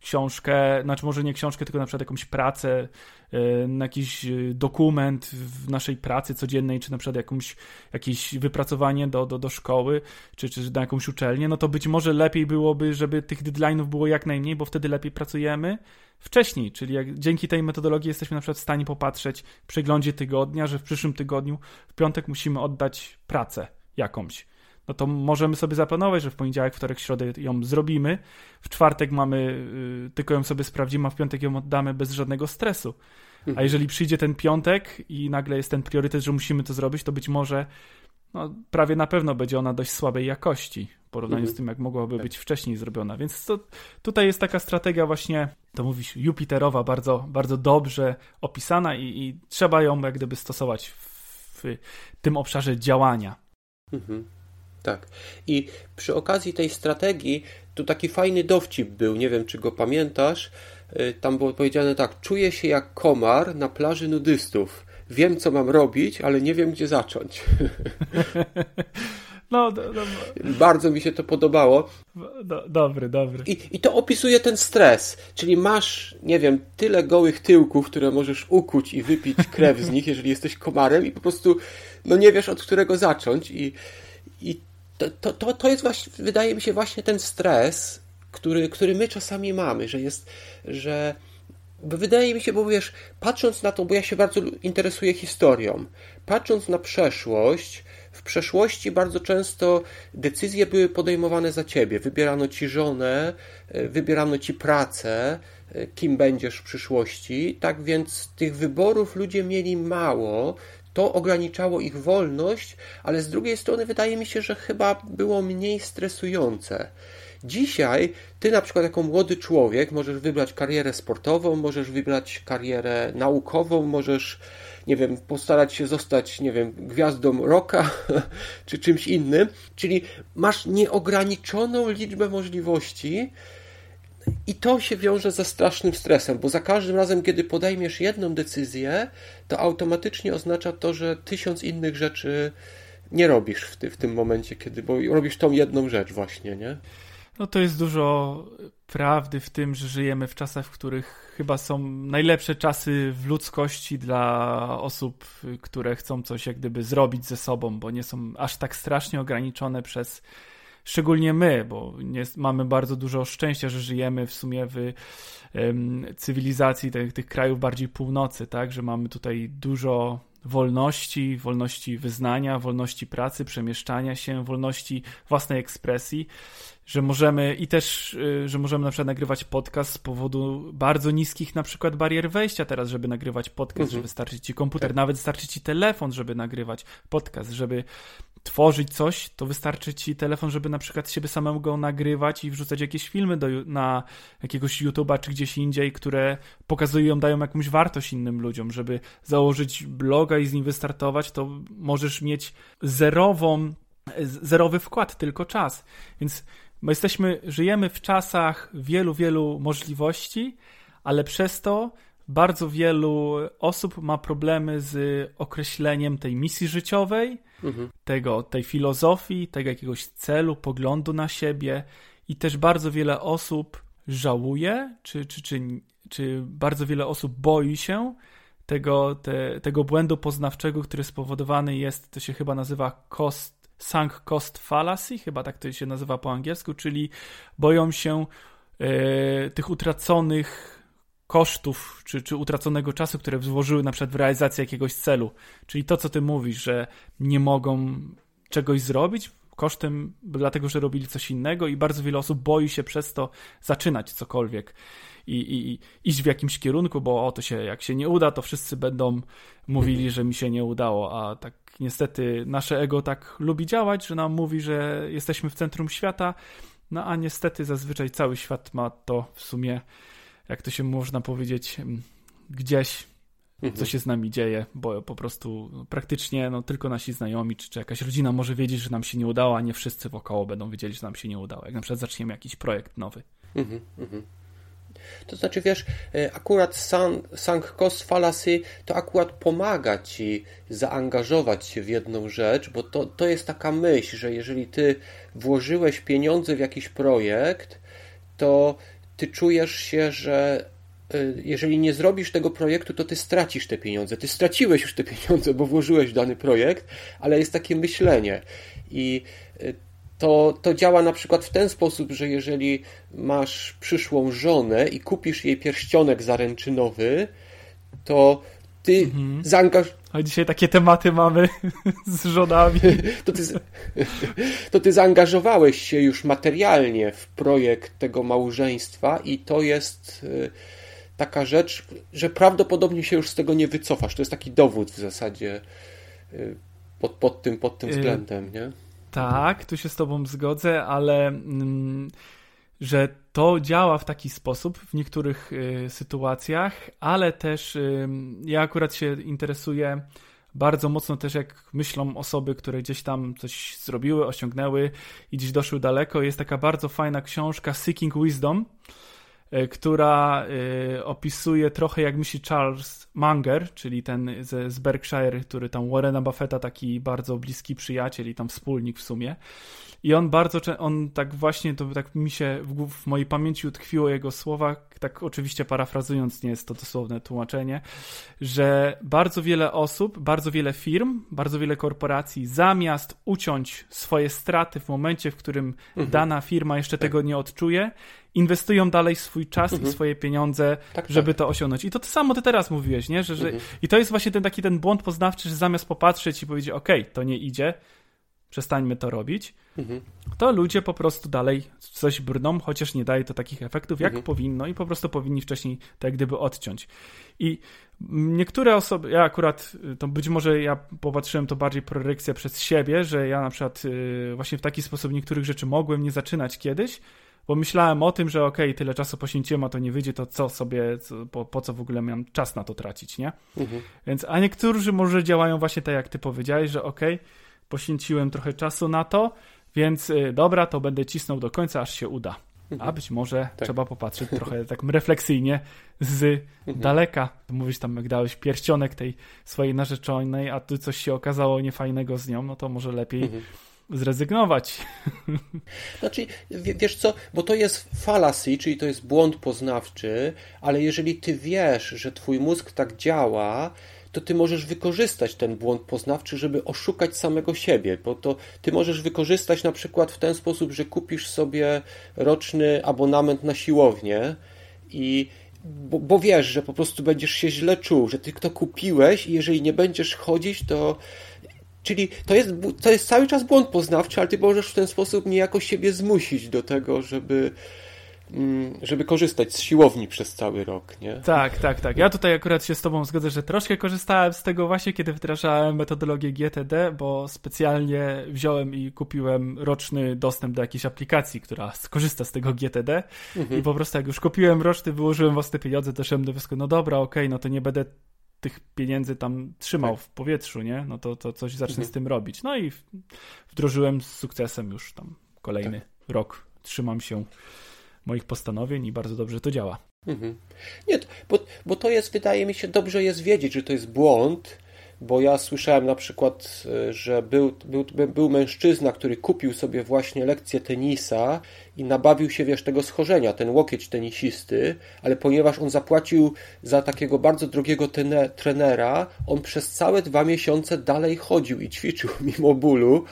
[SPEAKER 1] książkę, znaczy może nie książkę, tylko na przykład jakąś pracę, e, jakiś e, dokument w naszej pracy codziennej, czy na przykład jakąś, jakieś wypracowanie do, do, do szkoły, czy, czy na jakąś uczelnię, no to być może lepiej byłoby, żeby tych deadline'ów było jak najmniej, bo wtedy lepiej pracujemy wcześniej, czyli jak dzięki tej metodologii jesteśmy na przykład w stanie popatrzeć w przeglądzie tygodnia, że w przyszłym tygodniu w piątek musimy oddać pracę jakąś no to możemy sobie zaplanować, że w poniedziałek, wtorek, środę ją zrobimy, w czwartek mamy, y, tylko ją sobie sprawdzimy, a w piątek ją oddamy bez żadnego stresu. A mhm. jeżeli przyjdzie ten piątek i nagle jest ten priorytet, że musimy to zrobić, to być może no, prawie na pewno będzie ona dość słabej jakości w porównaniu mhm. z tym, jak mogłaby tak. być wcześniej zrobiona. Więc to, tutaj jest taka strategia właśnie, to mówisz, Jupiterowa, bardzo, bardzo dobrze opisana i, i trzeba ją jak gdyby stosować w, w tym obszarze działania. Mhm.
[SPEAKER 2] Tak. I przy okazji tej strategii, tu taki fajny dowcip był, nie wiem czy go pamiętasz. Y, tam było powiedziane tak: Czuję się jak komar na plaży nudystów. Wiem, co mam robić, ale nie wiem, gdzie zacząć. No, do, do, Bardzo mi się to podobało.
[SPEAKER 1] Do, dobry, dobry.
[SPEAKER 2] I, I to opisuje ten stres. Czyli masz, nie wiem, tyle gołych tyłków, które możesz ukuć i wypić krew z nich, jeżeli jesteś komarem, i po prostu no nie wiesz od którego zacząć. I, i to, to, to, jest właśnie, wydaje mi się, właśnie ten stres, który, który my czasami mamy, że jest, że wydaje mi się, bo wiesz, patrząc na to, bo ja się bardzo interesuję historią, patrząc na przeszłość, w przeszłości bardzo często decyzje były podejmowane za ciebie. Wybierano ci żonę, e, wybierano ci pracę, e, kim będziesz w przyszłości. Tak więc tych wyborów ludzie mieli mało. To ograniczało ich wolność, ale z drugiej strony wydaje mi się, że chyba było mniej stresujące. Dzisiaj ty na przykład jako młody człowiek możesz wybrać karierę sportową, możesz wybrać karierę naukową, możesz nie wiem, postarać się zostać, nie wiem, gwiazdą rocka czy czymś innym. Czyli masz nieograniczoną liczbę możliwości. I to się wiąże ze strasznym stresem, bo za każdym razem, kiedy podejmiesz jedną decyzję, to automatycznie oznacza to, że tysiąc innych rzeczy nie robisz w, ty, w tym momencie, kiedy, bo robisz tą jedną rzecz właśnie, nie?
[SPEAKER 1] No to jest dużo prawdy w tym, że żyjemy w czasach, w których chyba są najlepsze czasy w ludzkości dla osób, które chcą coś jak gdyby zrobić ze sobą, bo nie są aż tak strasznie ograniczone przez szczególnie my, bo nie, mamy bardzo dużo szczęścia, że żyjemy w sumie w um, cywilizacji tych, tych krajów bardziej północy, tak, że mamy tutaj dużo wolności, wolności wyznania, wolności pracy, przemieszczania się, wolności własnej ekspresji że możemy i też, y, że możemy na przykład nagrywać podcast z powodu bardzo niskich na przykład barier wejścia teraz, żeby nagrywać podcast, mhm. że wystarczy ci komputer, tak. nawet wystarczy ci telefon, żeby nagrywać podcast, żeby tworzyć coś, to wystarczy ci telefon, żeby na przykład siebie samego nagrywać i wrzucać jakieś filmy do, na jakiegoś YouTube'a czy gdzieś indziej, które pokazują, dają jakąś wartość innym ludziom, żeby założyć bloga i z nim wystartować, to możesz mieć zerową, zerowy wkład, tylko czas. Więc bo jesteśmy, żyjemy w czasach wielu, wielu możliwości, ale przez to bardzo wielu osób ma problemy z określeniem tej misji życiowej, mhm. tego, tej filozofii, tego jakiegoś celu, poglądu na siebie i też bardzo wiele osób żałuje, czy, czy, czy, czy bardzo wiele osób boi się tego, te, tego błędu poznawczego, który spowodowany jest, to się chyba nazywa cost sunk cost fallacy, chyba tak to się nazywa po angielsku, czyli boją się e, tych utraconych kosztów, czy, czy utraconego czasu, które włożyły na przykład w realizację jakiegoś celu. Czyli to, co ty mówisz, że nie mogą czegoś zrobić kosztem, dlatego, że robili coś innego i bardzo wiele osób boi się przez to zaczynać cokolwiek i, i, i iść w jakimś kierunku, bo o to się, jak się nie uda, to wszyscy będą mówili, że mi się nie udało, a tak niestety nasze ego tak lubi działać, że nam mówi, że jesteśmy w centrum świata, no a niestety zazwyczaj cały świat ma to w sumie, jak to się można powiedzieć, mm, co mhm. się z nami dzieje, bo po prostu praktycznie no, tylko nasi znajomi czy, czy jakaś rodzina może wiedzieć, że nam się nie udało, a nie wszyscy wokoło będą wiedzieli, że nam się nie udało. Jak na przykład zaczniemy jakiś projekt nowy. Mhm, mhm.
[SPEAKER 2] To znaczy, wiesz, e, akurat sunk cost fallacy to akurat pomaga ci zaangażować się w jedną rzecz, bo to, to jest taka myśl, że jeżeli ty włożyłeś pieniądze w jakiś projekt, to ty czujesz się, że jeżeli nie zrobisz tego projektu, to ty stracisz te pieniądze. Ty straciłeś już te pieniądze, bo włożyłeś w dany projekt, ale jest takie myślenie. I e, to, to działa na przykład w ten sposób, że jeżeli masz przyszłą żonę i kupisz jej pierścionek zaręczynowy, to ty mhm. zaangaż...
[SPEAKER 1] A dzisiaj takie tematy mamy z żonami.
[SPEAKER 2] To ty, to ty zaangażowałeś się już materialnie w projekt tego małżeństwa i to jest y, taka rzecz, że prawdopodobnie się już z tego nie wycofasz. To jest taki dowód w zasadzie y, pod, pod tym, pod tym y, względem, nie?
[SPEAKER 1] Tak, tu się z Tobą zgodzę, ale mm, że to działa w taki sposób w niektórych y, sytuacjach, ale też ja akurat się interesuję bardzo mocno też jak myślą osoby, które gdzieś tam coś zrobiły, osiągnęły i gdzieś doszły daleko. Jest taka bardzo fajna książka Seeking Wisdom która y, opisuje trochę jak myśli Charles Munger, czyli ten z, z Berkshire, który tam Warrena Buffetta, taki bardzo bliski przyjaciel i tam wspólnik w sumie. I on bardzo, on tak właśnie, to tak mi się w, w mojej pamięci utkwiło jego słowa, tak oczywiście parafrazując, nie jest to dosłowne tłumaczenie, że bardzo wiele osób, bardzo wiele firm, bardzo wiele korporacji zamiast uciąć swoje straty w momencie, w którym mhm. dana firma jeszcze tak. tego nie odczuje, inwestują dalej swój czas mhm. i swoje pieniądze, tak, żeby tak. to osiągnąć. I to, to samo ty teraz mówiłeś, nie? Że, że, mhm. I to jest właśnie ten taki ten błąd poznawczy, że zamiast popatrzeć i powiedzieć, ok, to nie idzie, przestańmy to robić, mhm. to ludzie po prostu dalej coś brną, chociaż nie daje to takich efektów, jak mhm. powinno i po prostu powinni wcześniej tak gdyby odciąć. I niektóre osoby, ja akurat, to być może ja popatrzyłem to bardziej prorekcja przez siebie, że ja na przykład y, właśnie w taki sposób niektórych rzeczy mogłem nie zaczynać kiedyś, bo myślałem o tym, że okej, okay, tyle czasu poświęciłem, a to nie wyjdzie, to co sobie, co, po, po, co w ogóle miałem czas na to tracić, nie? Mhm. Więc, a niektórzy może działają właśnie tak, jak ty powiedziałeś, że okej, okay, poświęciłem trochę czasu na to, więc y, dobra, to będę cisnął do końca, aż się uda. Mhm. A być może tak. trzeba popatrzeć trochę tak refleksyjnie z mhm. daleka. Mówisz tam, jak dałeś pierścionek tej swojej narzeczonej, a tu coś się okazało niefajnego z nią, no to może lepiej mhm. Zrezygnować.
[SPEAKER 2] Znaczy, wiesz co, bo to jest fallacy, czyli to jest błąd poznawczy, ale jeżeli ty wiesz, że twój mózg tak działa, to ty możesz wykorzystać ten błąd poznawczy, żeby oszukać samego siebie, bo to ty możesz wykorzystać na przykład w ten sposób, że kupisz sobie roczny abonament na siłownię i bo, bo wiesz, że po prostu będziesz się źle czuł, że ty to kupiłeś i jeżeli nie będziesz chodzić, to Czyli to jest, to jest cały czas błąd poznawczy, ale ty możesz w ten sposób niejako siebie zmusić do tego, żeby, Mm, żeby korzystać z siłowni przez cały rok, nie?
[SPEAKER 1] Tak, tak, tak. Ja tutaj akurat się z tobą zgodzę, że troszkę korzystałem z tego właśnie, kiedy wdrażałem metodologię GTD, bo specjalnie wziąłem i kupiłem roczny dostęp do jakiejś aplikacji, która skorzysta z tego GTD mhm. i po prostu jak już kupiłem roczny, wyłożyłem własne pieniądze, doszedłem do wniosku, no dobra, okej, okay, no to nie będę tych pieniędzy tam trzymał tak. w powietrzu, nie? No to, to coś zacznę mhm. z tym robić. No i wdrożyłem z sukcesem już tam kolejny tak. rok. Trzymam się moich postanowień i bardzo dobrze to działa. Mhm.
[SPEAKER 2] Nie, bo, bo to jest, wydaje mi się, dobrze jest wiedzieć, że to jest błąd, bo ja słyszałem na przykład, e, że był, był, był mężczyzna, który kupił sobie właśnie lekcję tenisa i nabawił się, wiesz, tego schorzenia, ten łokieć tenisisty, ale ponieważ on zapłacił za takiego bardzo drogiego trenera, on przez całe dwa miesiące dalej chodził i ćwiczył mimo bólu.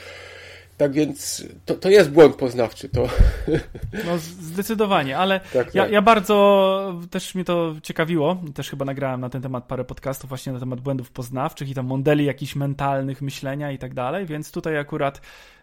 [SPEAKER 2] Tak więc to, to jest błąd poznawczy. To...
[SPEAKER 1] No zdecydowanie, ale tak, ja, tak. ja bardzo też mnie to ciekawiło. Też chyba nagrałem na ten temat parę podcastów właśnie na temat błędów poznawczych i tam modeli jakichś mentalnych myślenia i tak dalej, więc tutaj akurat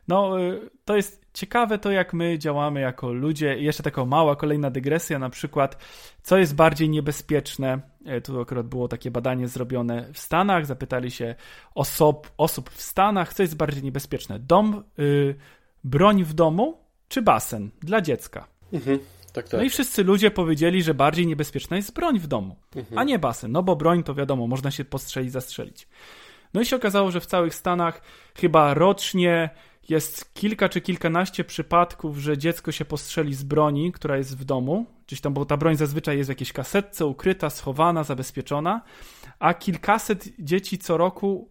[SPEAKER 1] no, y, to jest ciekawe to, jak my działamy jako ludzie. I jeszcze taka mała kolejna dygresja, na przykład, co jest bardziej niebezpieczne. E, tu akurat było takie badanie zrobione w Stanach. Zapytali się osób, osób w Stanach, co jest bardziej niebezpieczne: dom, yy, broń w domu czy basen dla dziecka. Mhm. Tak, tak. No i wszyscy ludzie powiedzieli, że bardziej niebezpieczna jest broń w domu, mhm. a nie basen. No bo broń to wiadomo, można się postrzelić, zastrzelić. No i się okazało, że w całych Stanach chyba rocznie jest kilka czy kilkanaście przypadków, że dziecko się postrzeli z broni, która jest w domu, gdzieś tam, bo ta broń zazwyczaj jest w jakiejś kasetce, ukryta, schowana, zabezpieczona, a kilkaset dzieci co roku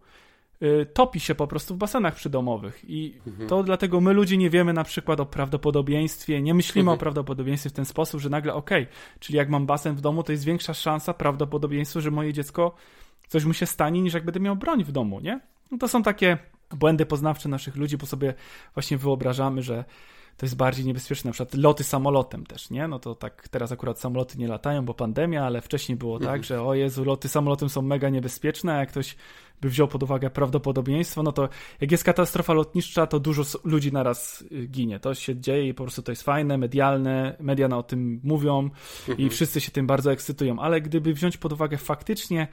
[SPEAKER 1] y, topi się po prostu w basenach przydomowych. I mhm. to dlatego my ludzie nie wiemy na przykład o prawdopodobieństwie, nie myślimy mhm. o prawdopodobieństwie w ten sposób, że nagle okej, okay, czyli jak mam basen w domu, to jest większa szansa, prawdopodobieństwo, że moje dziecko coś mu się stanie, niż jak będę miał broń w domu, nie? No to są takie błędy poznawcze naszych ludzi, bo sobie właśnie wyobrażamy, że to jest bardziej niebezpieczne. Na przykład loty samolotem też, nie? No to tak teraz akurat samoloty nie latają, bo pandemia, ale wcześniej było tak, mhm. że o Jezu, loty samolotem są mega niebezpieczne, a jak ktoś by wziął pod uwagę prawdopodobieństwo, no to jak jest katastrofa lotnicza, to dużo ludzi naraz y, ginie. To się dzieje i po prostu to jest fajne, medialne, media o tym mówią i mhm. wszyscy się tym bardzo ekscytują, ale gdyby wziąć pod uwagę faktycznie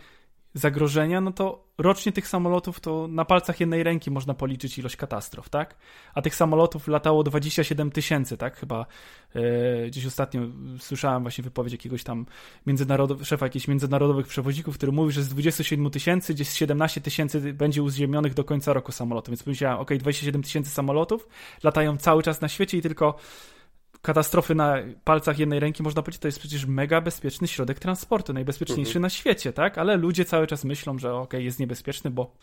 [SPEAKER 1] zagrożenia, no to rocznie tych samolotów to na palcach jednej ręki można policzyć ilość katastrof, tak? A tych samolotów latało 27 tysięcy, tak? Chyba e, gdzieś ostatnio słyszałem właśnie wypowiedź jakiegoś tam międzynarodow- szefa jakichś międzynarodowych przewoźników, który mówi, że z 27 tysięcy gdzieś 17 tysięcy będzie uziemionych do końca roku samolotów. Więc powiedziałem, ok, 27 tysięcy samolotów latają cały czas na świecie i tylko katastrofy na palcach jednej ręki, można powiedzieć, to jest przecież mega bezpieczny środek transportu, najbezpieczniejszy mhm. na świecie, tak? Ale ludzie cały czas myślą, że okej, okay, jest niebezpieczny, bo,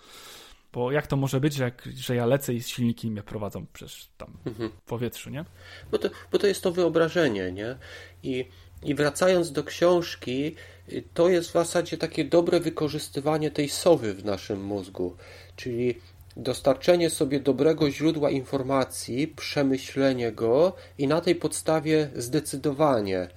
[SPEAKER 1] bo jak to może być, że, jak, że ja lecę i silniki mnie prowadzą przecież tam mhm. w powietrzu, nie?
[SPEAKER 2] Bo to, bo to jest to wyobrażenie, nie? I, I wracając do książki, to jest w zasadzie takie dobre wykorzystywanie tej sowy w naszym mózgu, czyli dostarczenie sobie dobrego źródła informacji, przemyślenie go i na tej podstawie zdecydowanie,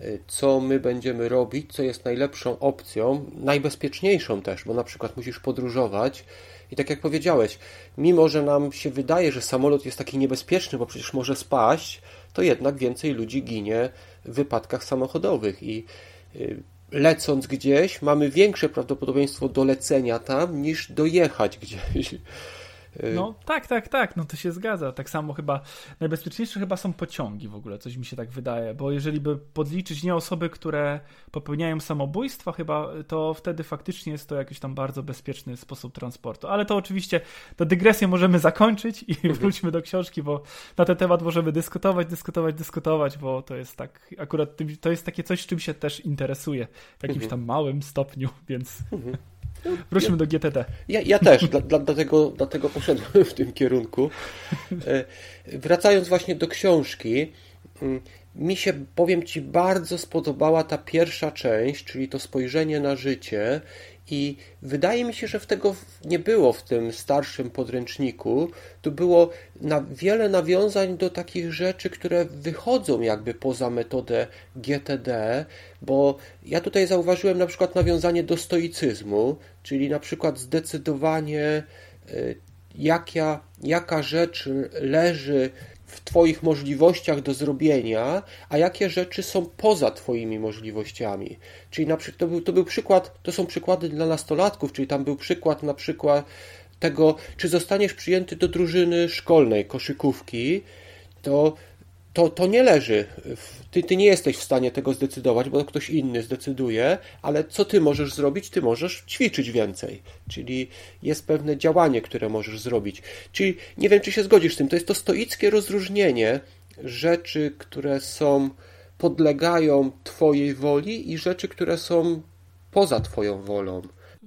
[SPEAKER 2] y, co my będziemy robić, co jest najlepszą opcją, najbezpieczniejszą też, bo na przykład musisz podróżować. I tak jak powiedziałeś, mimo że nam się wydaje, że samolot jest taki niebezpieczny, bo przecież może spaść, to jednak więcej ludzi ginie w wypadkach samochodowych. I y, lecąc gdzieś, mamy większe prawdopodobieństwo dolecenia tam niż dojechać gdzieś.
[SPEAKER 1] No tak, tak, tak, no to się zgadza. Tak samo chyba najbezpieczniejsze chyba są pociągi w ogóle, coś mi się tak wydaje, bo jeżeli by podliczyć nie osoby, które popełniają samobójstwa chyba, to wtedy faktycznie jest to jakiś tam bardzo bezpieczny sposób transportu. Ale to oczywiście, tę dygresję możemy zakończyć i mhm. wróćmy do książki, bo na ten temat możemy dyskutować, dyskutować, dyskutować, bo to jest tak, akurat to jest takie coś, czym się też interesuje w jakimś mhm. tam małym stopniu, więc... Wróćmy ja, do GTD.
[SPEAKER 2] Ja, ja też, dla, dla, dlatego, dlatego poszedłem w tym kierunku. E, wracając właśnie do książki, mm, mi się, powiem Ci, bardzo spodobała ta pierwsza część, czyli to spojrzenie na życie i wydaje mi się, że w tego nie było w tym starszym podręczniku. Tu było na wiele nawiązań do takich rzeczy, które wychodzą jakby poza metodę GTD, bo ja tutaj zauważyłem na przykład nawiązanie do stoicyzmu, czyli na przykład zdecydowanie y, jaka, jaka rzecz leży w Twoich możliwościach do zrobienia, a jakie rzeczy są poza Twoimi możliwościami. Czyli na to był, to był przykład, to są przykłady dla nastolatków, czyli tam był przykład na przykład tego, czy zostaniesz przyjęty do drużyny szkolnej, koszykówki, to to, to nie leży. Ty, ty nie jesteś w stanie tego zdecydować, bo ktoś inny zdecyduje, ale co ty możesz zrobić? Ty możesz ćwiczyć więcej. Czyli jest pewne działanie, które możesz zrobić. Czyli nie wiem, czy się zgodzisz z tym. To jest to stoickie rozróżnienie rzeczy, które są podlegają Twojej woli i rzeczy, które są poza Twoją wolą.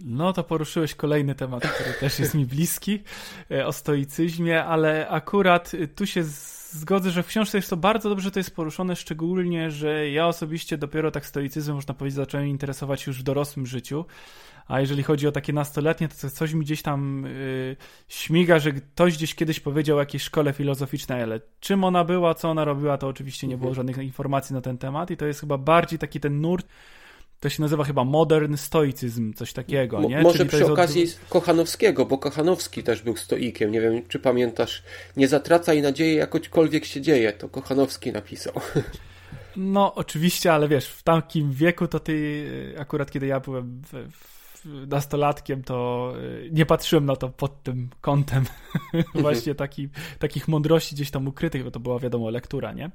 [SPEAKER 1] No to poruszyłeś kolejny temat, który też jest mi bliski, e, o stoicyzmie, ale akurat tu się zgodzę, że w książce jest to bardzo dobrze to jest poruszone, szczególnie, że ja osobiście dopiero tak stoicyzmem, można powiedzieć, zacząłem interesować już w dorosłym życiu. A jeżeli chodzi o takie nastoletnie, to coś mi gdzieś tam yy, śmiga, że ktoś gdzieś kiedyś powiedział o jakiejś szkole filozoficznej, ale czym ona była, co ona robiła, to oczywiście nie było mhm. żadnych informacji na ten temat i to jest chyba bardziej taki ten nurt, to się nazywa chyba modern stoicyzm, coś takiego, nie?
[SPEAKER 2] Może Czyli przy okazji od... Kochanowskiego, bo Kochanowski też był stoikiem. Nie wiem, czy pamiętasz, nie zatracaj nadziei, jakośkolwiek się dzieje. To Kochanowski napisał.
[SPEAKER 1] No, oczywiście, ale wiesz, w takim wieku to ty, akurat kiedy ja byłem w, w nastolatkiem, to y, nie patrzyłem na to pod tym kątem właśnie taki, takich mądrości gdzieś tam ukrytych, bo to była wiadomo lektura, nie?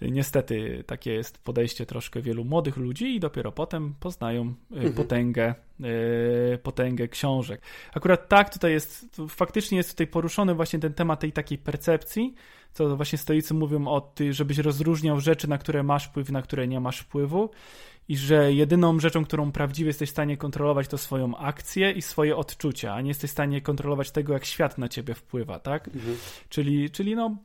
[SPEAKER 1] Niestety takie jest podejście troszkę wielu młodych ludzi i dopiero potem poznają y, mhm. potęgę y, potęgę książek. Akurat tak tutaj jest, faktycznie jest tutaj poruszony właśnie ten temat tej takiej percepcji, co właśnie stoicy mówią o tym, żebyś rozróżniał rzeczy, na które masz wpływ, na które nie masz wpływu i że jedyną rzeczą, którą prawdziwie jesteś w stanie kontrolować, to swoją akcję i swoje odczucia, a nie jesteś w stanie kontrolować tego, jak świat na ciebie wpływa, tak? Mhm. Czyli, czyli no.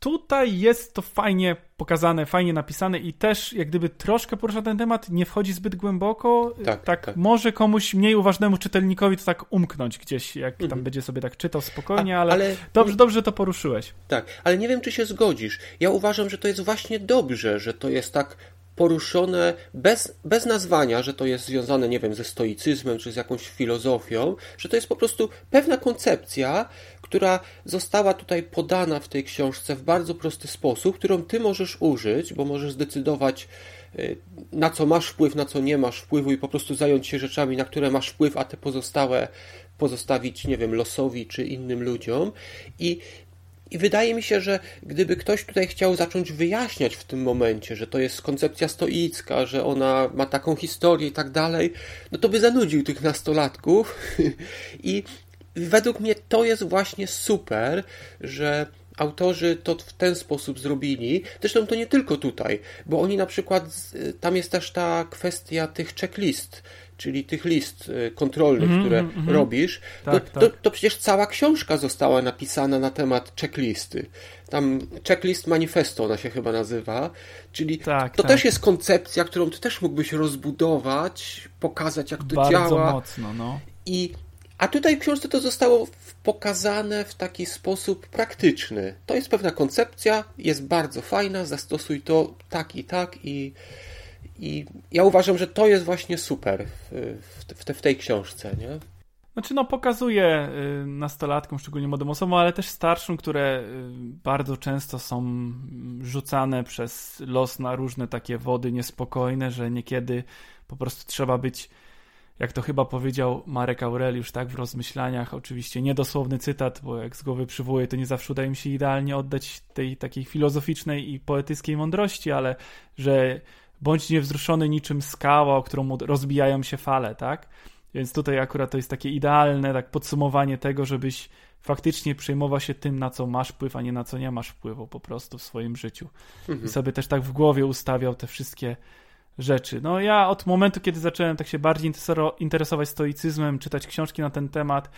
[SPEAKER 1] Tutaj jest to fajnie pokazane, fajnie napisane i też jak gdyby troszkę porusza ten temat, nie wchodzi zbyt głęboko. Tak, tak, tak. może komuś mniej uważnemu czytelnikowi to tak umknąć gdzieś, jak mhm. tam będzie sobie tak czytał spokojnie, a, ale, ale, dobrze, dobrze to poruszyłeś.
[SPEAKER 2] Tak, ale nie wiem, czy się zgodzisz. Ja uważam, że to jest właśnie dobrze, że to jest tak poruszone bez, bez nazwania, że to jest związane, nie wiem, ze stoicyzmem czy z jakąś filozofią, że to jest po prostu pewna koncepcja, która została tutaj podana w tej książce w bardzo prosty sposób, którą ty możesz użyć, bo możesz zdecydować, y, na co masz wpływ, na co nie masz wpływu i po prostu zająć się rzeczami, na które masz wpływ, a te pozostałe pozostawić, nie wiem, losowi czy innym ludziom. I i wydaje mi się, że gdyby ktoś tutaj chciał zacząć wyjaśniać w tym momencie, że to jest koncepcja stoicka, że ona ma taką historię i tak dalej, no to by zanudził tych nastolatków. I według mnie to jest właśnie super, że autorzy to w ten sposób zrobili. Zresztą to nie tylko tutaj, bo oni na przykład, tam jest też ta kwestia tych checklist, czyli tych list y, kontrolnych, mm, które mm, robisz, tak, to, tak. To, to, przecież cała książka została napisana na temat checklisty. Tam checklist manifesto ona się chyba nazywa, czyli tak, to tak. też jest koncepcja, którą ty też mógłbyś rozbudować, pokazać jak to
[SPEAKER 1] Bardzo
[SPEAKER 2] działa.
[SPEAKER 1] Bardzo mocno, no.
[SPEAKER 2] I a tutaj w książce to zostało pokazane w taki sposób praktyczny. To jest pewna koncepcja, jest bardzo fajna, zastosuj to tak i tak i i ja uważam, że to jest właśnie super w, w, te, w tej książce, nie?
[SPEAKER 1] Znaczy, no, pokazuje y, nastolatkom, szczególnie młodym osobom, ale też starszym, które y, bardzo często są rzucane przez los na różne takie wody niespokojne, że niekiedy po prostu trzeba być, jak to chyba powiedział Marek Aureliusz, tak, w rozmyślaniach, oczywiście niedosłowny cytat, bo jak z głowy przywołuję, to nie zawsze udaje mi się idealnie oddać tej takiej filozoficznej i poetyckiej mądrości, ale że bądź niewzruszony niczym skała, o którą rozbijają się fale, tak? Więc tutaj akurat to jest takie idealne tak podsumowanie tego, żebyś faktycznie przejmował się tym, na co masz wpływ, a nie na co nie masz wpływu po prostu w swoim życiu. Mhm. I sobie też tak w głowie ustawiał te wszystkie rzeczy. No ja od momentu, kiedy zacząłem tak się bardziej interesować stoicyzmem, czytać książki na ten temat,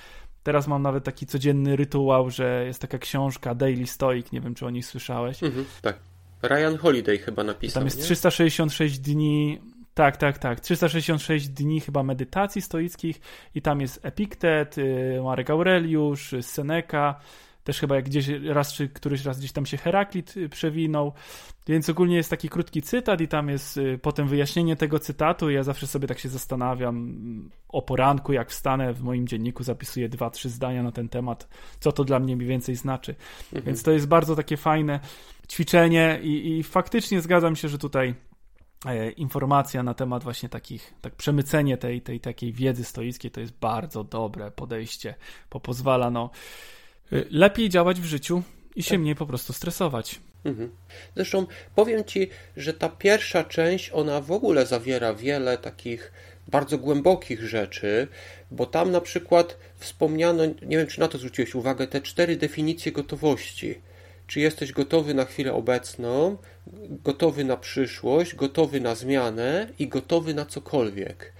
[SPEAKER 1] teraz mam nawet taki codzienny rytuał, że jest taka książka Daily Stoic, nie wiem czy o niej słyszałeś.
[SPEAKER 2] Mhm, tak. Ryan Holiday chyba napisał.
[SPEAKER 1] Tam jest nie? 366 dni. Tak, tak, tak. 366 dni chyba medytacji stoickich i tam jest Epiktet, y, Marek Aureliusz, Seneca, też chyba jak gdzieś raz czy któryś raz gdzieś tam się Heraklit y, przewinął. Więc ogólnie jest taki krótki cytat i tam jest y, potem wyjaśnienie tego cytatu. Ja zawsze sobie tak się zastanawiam mm, o poranku, jak wstanę w moim dzienniku, zapisuję dwa, trzy zdania na ten temat, co to dla mnie mniej więcej znaczy. Mhm. Więc to jest bardzo takie fajne ćwiczenie i, i faktycznie zgadzam się, że tutaj e, informacja na temat właśnie takich, tak przemycenie tej, tej takiej wiedzy stoickiej to jest bardzo dobre podejście, bo pozwala no lepiej działać w życiu i się tak. mniej po prostu stresować. Mhm.
[SPEAKER 2] Zresztą powiem Ci, że ta pierwsza część, ona w ogóle zawiera wiele takich bardzo głębokich rzeczy, bo tam na przykład wspomniano, nie wiem czy na to zwróciłeś uwagę, te cztery definicje gotowości czy jesteś gotowy na chwilę obecną, gotowy na przyszłość, gotowy na zmianę i gotowy na cokolwiek.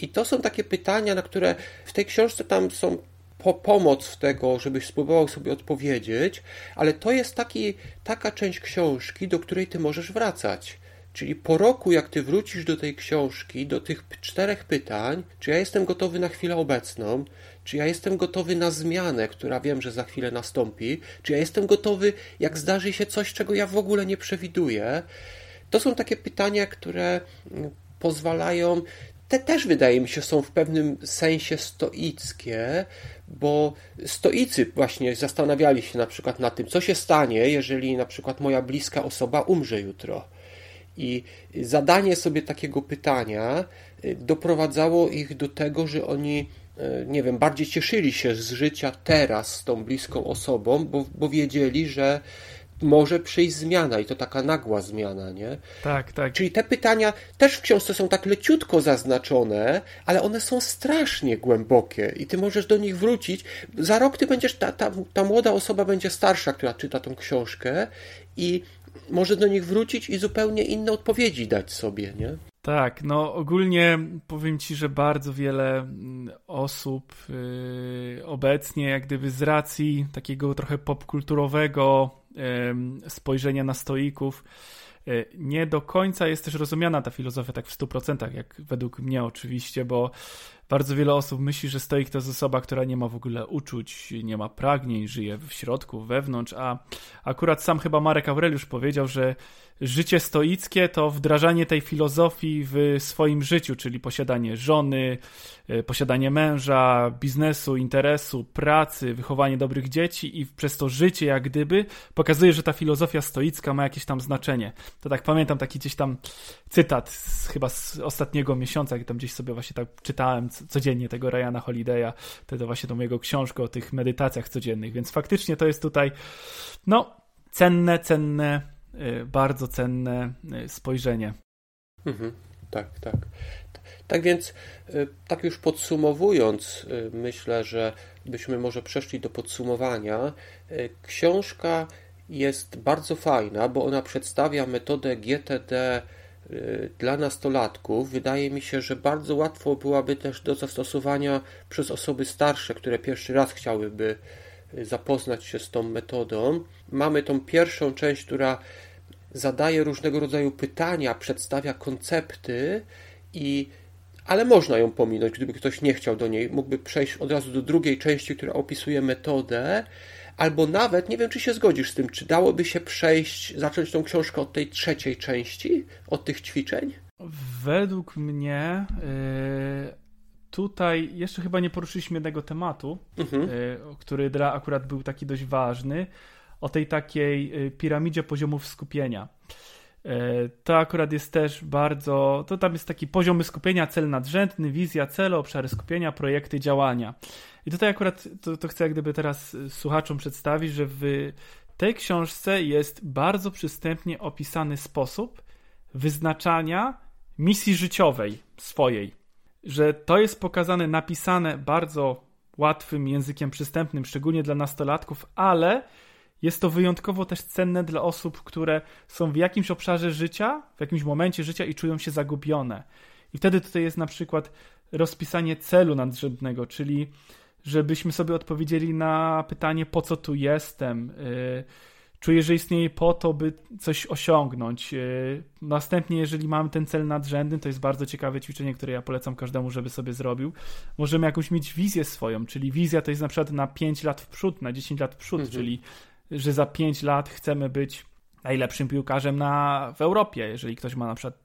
[SPEAKER 2] I to są takie pytania, na które w tej książce tam są po pomoc w tego, żebyś spróbował sobie odpowiedzieć, ale to jest taki, taka część książki, do której ty możesz wracać. Czyli po roku, jak ty wrócisz do tej książki, do tych czterech pytań, czy ja jestem gotowy na chwilę obecną, czy ja jestem gotowy na zmianę, która wiem, że za chwilę nastąpi, czy ja jestem gotowy, jak zdarzy się coś, czego ja w ogóle nie przewiduję. To są takie pytania, które mm, pozwalają te też wydaje mi się są w pewnym sensie stoickie, bo stoicy właśnie zastanawiali się na przykład na tym, co się stanie, jeżeli na przykład moja bliska osoba umrze jutro. I zadanie sobie takiego pytania y, doprowadzało ich do tego, że oni, y, nie wiem, bardziej cieszyli się z życia teraz z tą bliską osobą, bo, bo wiedzieli, że może przyjść zmiana i to taka nagła zmiana, nie?
[SPEAKER 1] Tak, tak.
[SPEAKER 2] Czyli te pytania też w książce są tak leciutko zaznaczone, ale one są strasznie głębokie i ty możesz do nich wrócić. Za rok ty będziesz, ta, ta, ta młoda osoba będzie starsza, która czyta tą książkę i może do nich wrócić i zupełnie inne odpowiedzi dać sobie, nie?
[SPEAKER 1] Tak, no ogólnie powiem Ci, że bardzo wiele mm, osób yy, obecnie, jak gdyby z racji takiego trochę popkulturowego spojrzenia na stoików, yy, nie do końca jest też rozumiana ta filozofia tak w 100%, jak według mnie oczywiście, bo bardzo wiele osób myśli, że stoik to jest osoba, która nie ma w ogóle uczuć, nie ma pragnień, żyje w środku, wewnątrz, a akurat sam chyba Marek Aureliusz powiedział, że życie stoickie to wdrażanie tej filozofii w swoim życiu, czyli posiadanie żony, e, posiadanie męża, biznesu, interesu, pracy, wychowanie dobrych dzieci i przez to życie jak gdyby pokazuje, że ta filozofia stoicka ma jakieś tam znaczenie. To tak pamiętam taki gdzieś tam cytat z, chyba z ostatniego miesiąca, jak tam gdzieś sobie właśnie tak czytałem codziennie tego Ryana Holiday'a, to, właśnie tą jego książkę o tych medytacjach codziennych, więc faktycznie to jest tutaj no cenne, cenne Y, bardzo cenne y, spojrzenie.
[SPEAKER 2] Mhm. tak, tak. Tak więc, y, tak już podsumowując, myślę, że byśmy może przeszli do podsumowania. Książka jest bardzo fajna, bo ona przedstawia metodę GTD dla nastolatków. Wydaje mi się, że bardzo łatwo byłaby też do zastosowania przez osoby starsze, które pierwszy raz chciałyby zapoznać się z tą metodą. Mamy tą pierwszą część, która zadaje różnego rodzaju pytania, przedstawia koncepty i ale można ją pominąć, gdyby ktoś nie chciał do niej, mógłby przejść od razu do drugiej części, która opisuje metodę, albo nawet, nie wiem czy się zgodzisz z tym, czy dałoby się przejść, zacząć tą książkę od tej trzeciej części, od tych ćwiczeń?
[SPEAKER 1] Według mnie yy, tutaj jeszcze chyba nie poruszyliśmy jednego tematu, mhm. yy, który dla akurat był taki dość ważny, o tej takiej yy, piramidzie poziomów skupienia. E, to akurat jest też bardzo. To tam jest taki poziomy skupienia, cel nadrzędny, wizja celu, obszary skupienia, projekty, działania. I tutaj akurat to, to chcę jak gdyby teraz słuchaczom przedstawić, że w tej książce jest bardzo przystępnie opisany sposób wyznaczania misji życiowej swojej. Że to jest pokazane, napisane bardzo łatwym językiem przystępnym, szczególnie dla nastolatków, ale jest to wyjątkowo też cenne dla osób, które są w jakimś obszarze życia, w jakimś momencie życia i czują się zagubione. I wtedy tutaj jest na przykład rozpisanie celu nadrzędnego, czyli żebyśmy sobie odpowiedzieli na pytanie, po co tu jestem. Y, czuję, że istnieje po to, by coś osiągnąć. Y, następnie, jeżeli mamy ten cel nadrzędny, to jest bardzo ciekawe ćwiczenie, które ja polecam każdemu, żeby sobie zrobił. Możemy jakąś mieć wizję swoją, czyli wizja to jest na przykład na 5 lat w przód, na 10 lat w przód, mhm. czyli że za 5 lat chcemy być najlepszym piłkarzem na, w Europie. Jeżeli ktoś ma na przykład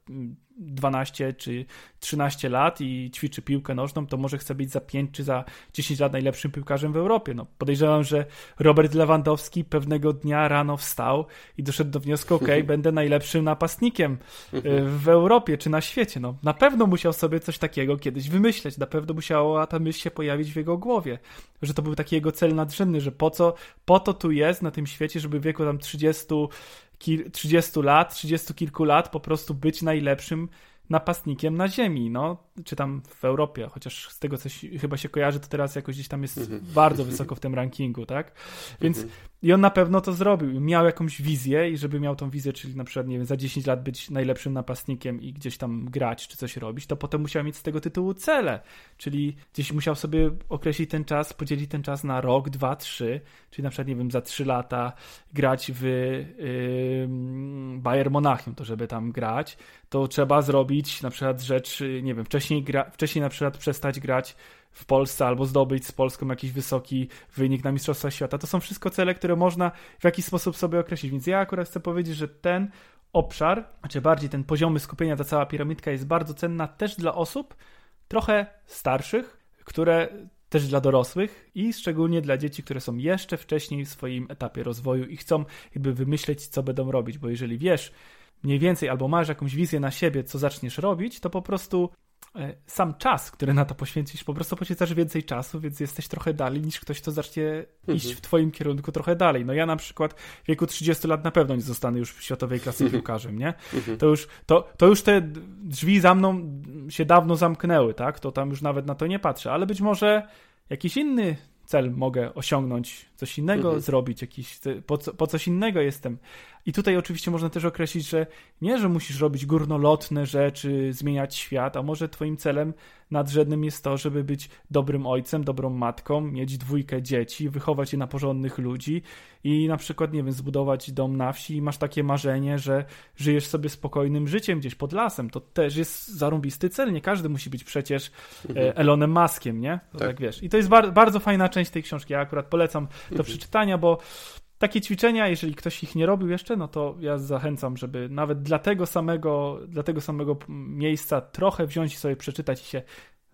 [SPEAKER 1] 12 czy 13 lat i ćwiczy piłkę nożną, to może chce być za 5 czy za 10 lat najlepszym piłkarzem w Europie. No, podejrzewam, że Robert Lewandowski pewnego dnia rano wstał i doszedł do wniosku, ok, będę najlepszym napastnikiem e, w Europie czy na świecie. No, na pewno musiał sobie coś takiego kiedyś wymyśleć, na pewno musiała ta myśl się pojawić w jego głowie, że to był taki jego cel nadrzędny, że po co, po to tu jest na tym świecie, żeby w wieku tam 30 30 lat, 30 kilku lat po prostu być najlepszym napastnikiem na ziemi, no, czy tam w Europie, chociaż z tego coś chyba się kojarzy, to teraz jakoś gdzieś tam jest mhm. bardzo wysoko w tym rankingu, tak? Więc mhm. i on na pewno to zrobił, miał jakąś wizję i żeby miał tą wizję, czyli na przykład, nie wiem, za 10 lat być najlepszym napastnikiem i gdzieś tam grać, czy coś robić, to potem musiał mieć z tego tytułu cele, czyli gdzieś musiał sobie określić ten czas, podzielić ten czas na rok, dwa, trzy, czyli na przykład, nie wiem, za 3 lata grać w yy, Bayern Monachium, to żeby tam grać, to trzeba zrobić na przykład rzecz, nie wiem, wcześniej, gra, wcześniej na przykład przestać grać w Polsce albo zdobyć z Polską jakiś wysoki wynik na Mistrzostwach Świata. To są wszystko cele, które można w jakiś sposób sobie określić. Więc ja akurat chcę powiedzieć, że ten obszar, czy bardziej ten poziomy skupienia, ta cała piramidka jest bardzo cenna też dla osób trochę starszych, które też dla dorosłych i szczególnie dla dzieci, które są jeszcze wcześniej w swoim etapie rozwoju i chcą jakby wymyśleć, co będą robić, bo jeżeli wiesz, mniej więcej albo masz jakąś wizję na siebie, co zaczniesz robić, to po prostu sam czas, który na to poświęcisz, po prostu poświęcasz więcej czasu, więc jesteś trochę dalej niż ktoś, kto zacznie mhm. iść w twoim kierunku trochę dalej. No ja na przykład w wieku 30 lat na pewno nie zostanę już w światowej klasy mhm. piłkarzem, nie? Mhm. To, już, to, to już te drzwi za mną się dawno zamknęły, tak? To tam już nawet na to nie patrzę, ale być może jakiś inny cel mogę osiągnąć, coś innego mhm. zrobić, jakiś, po, po, coś innego jestem. I tutaj oczywiście można też określić, że nie, że musisz robić górnolotne rzeczy, zmieniać świat, a może twoim celem nadrzędnym jest to, żeby być dobrym ojcem, dobrą matką, mieć dwójkę dzieci, wychować je na porządnych ludzi i na przykład, nie wiem, zbudować dom na wsi i masz takie marzenie, że żyjesz sobie spokojnym życiem gdzieś pod lasem. To też jest zarąbisty cel. Nie każdy musi być przecież e, mhm. Elonem Maskiem, nie? To tak. tak wiesz. I to jest bar bardzo fajna część tej książki. Ja akurat polecam do mhm. przeczytania, bo takie ćwiczenia, jeżeli ktoś ich nie robił jeszcze, no to ja zachęcam, żeby nawet dla tego samego, dla tego samego miejsca trochę wziąć i sobie przeczytać i się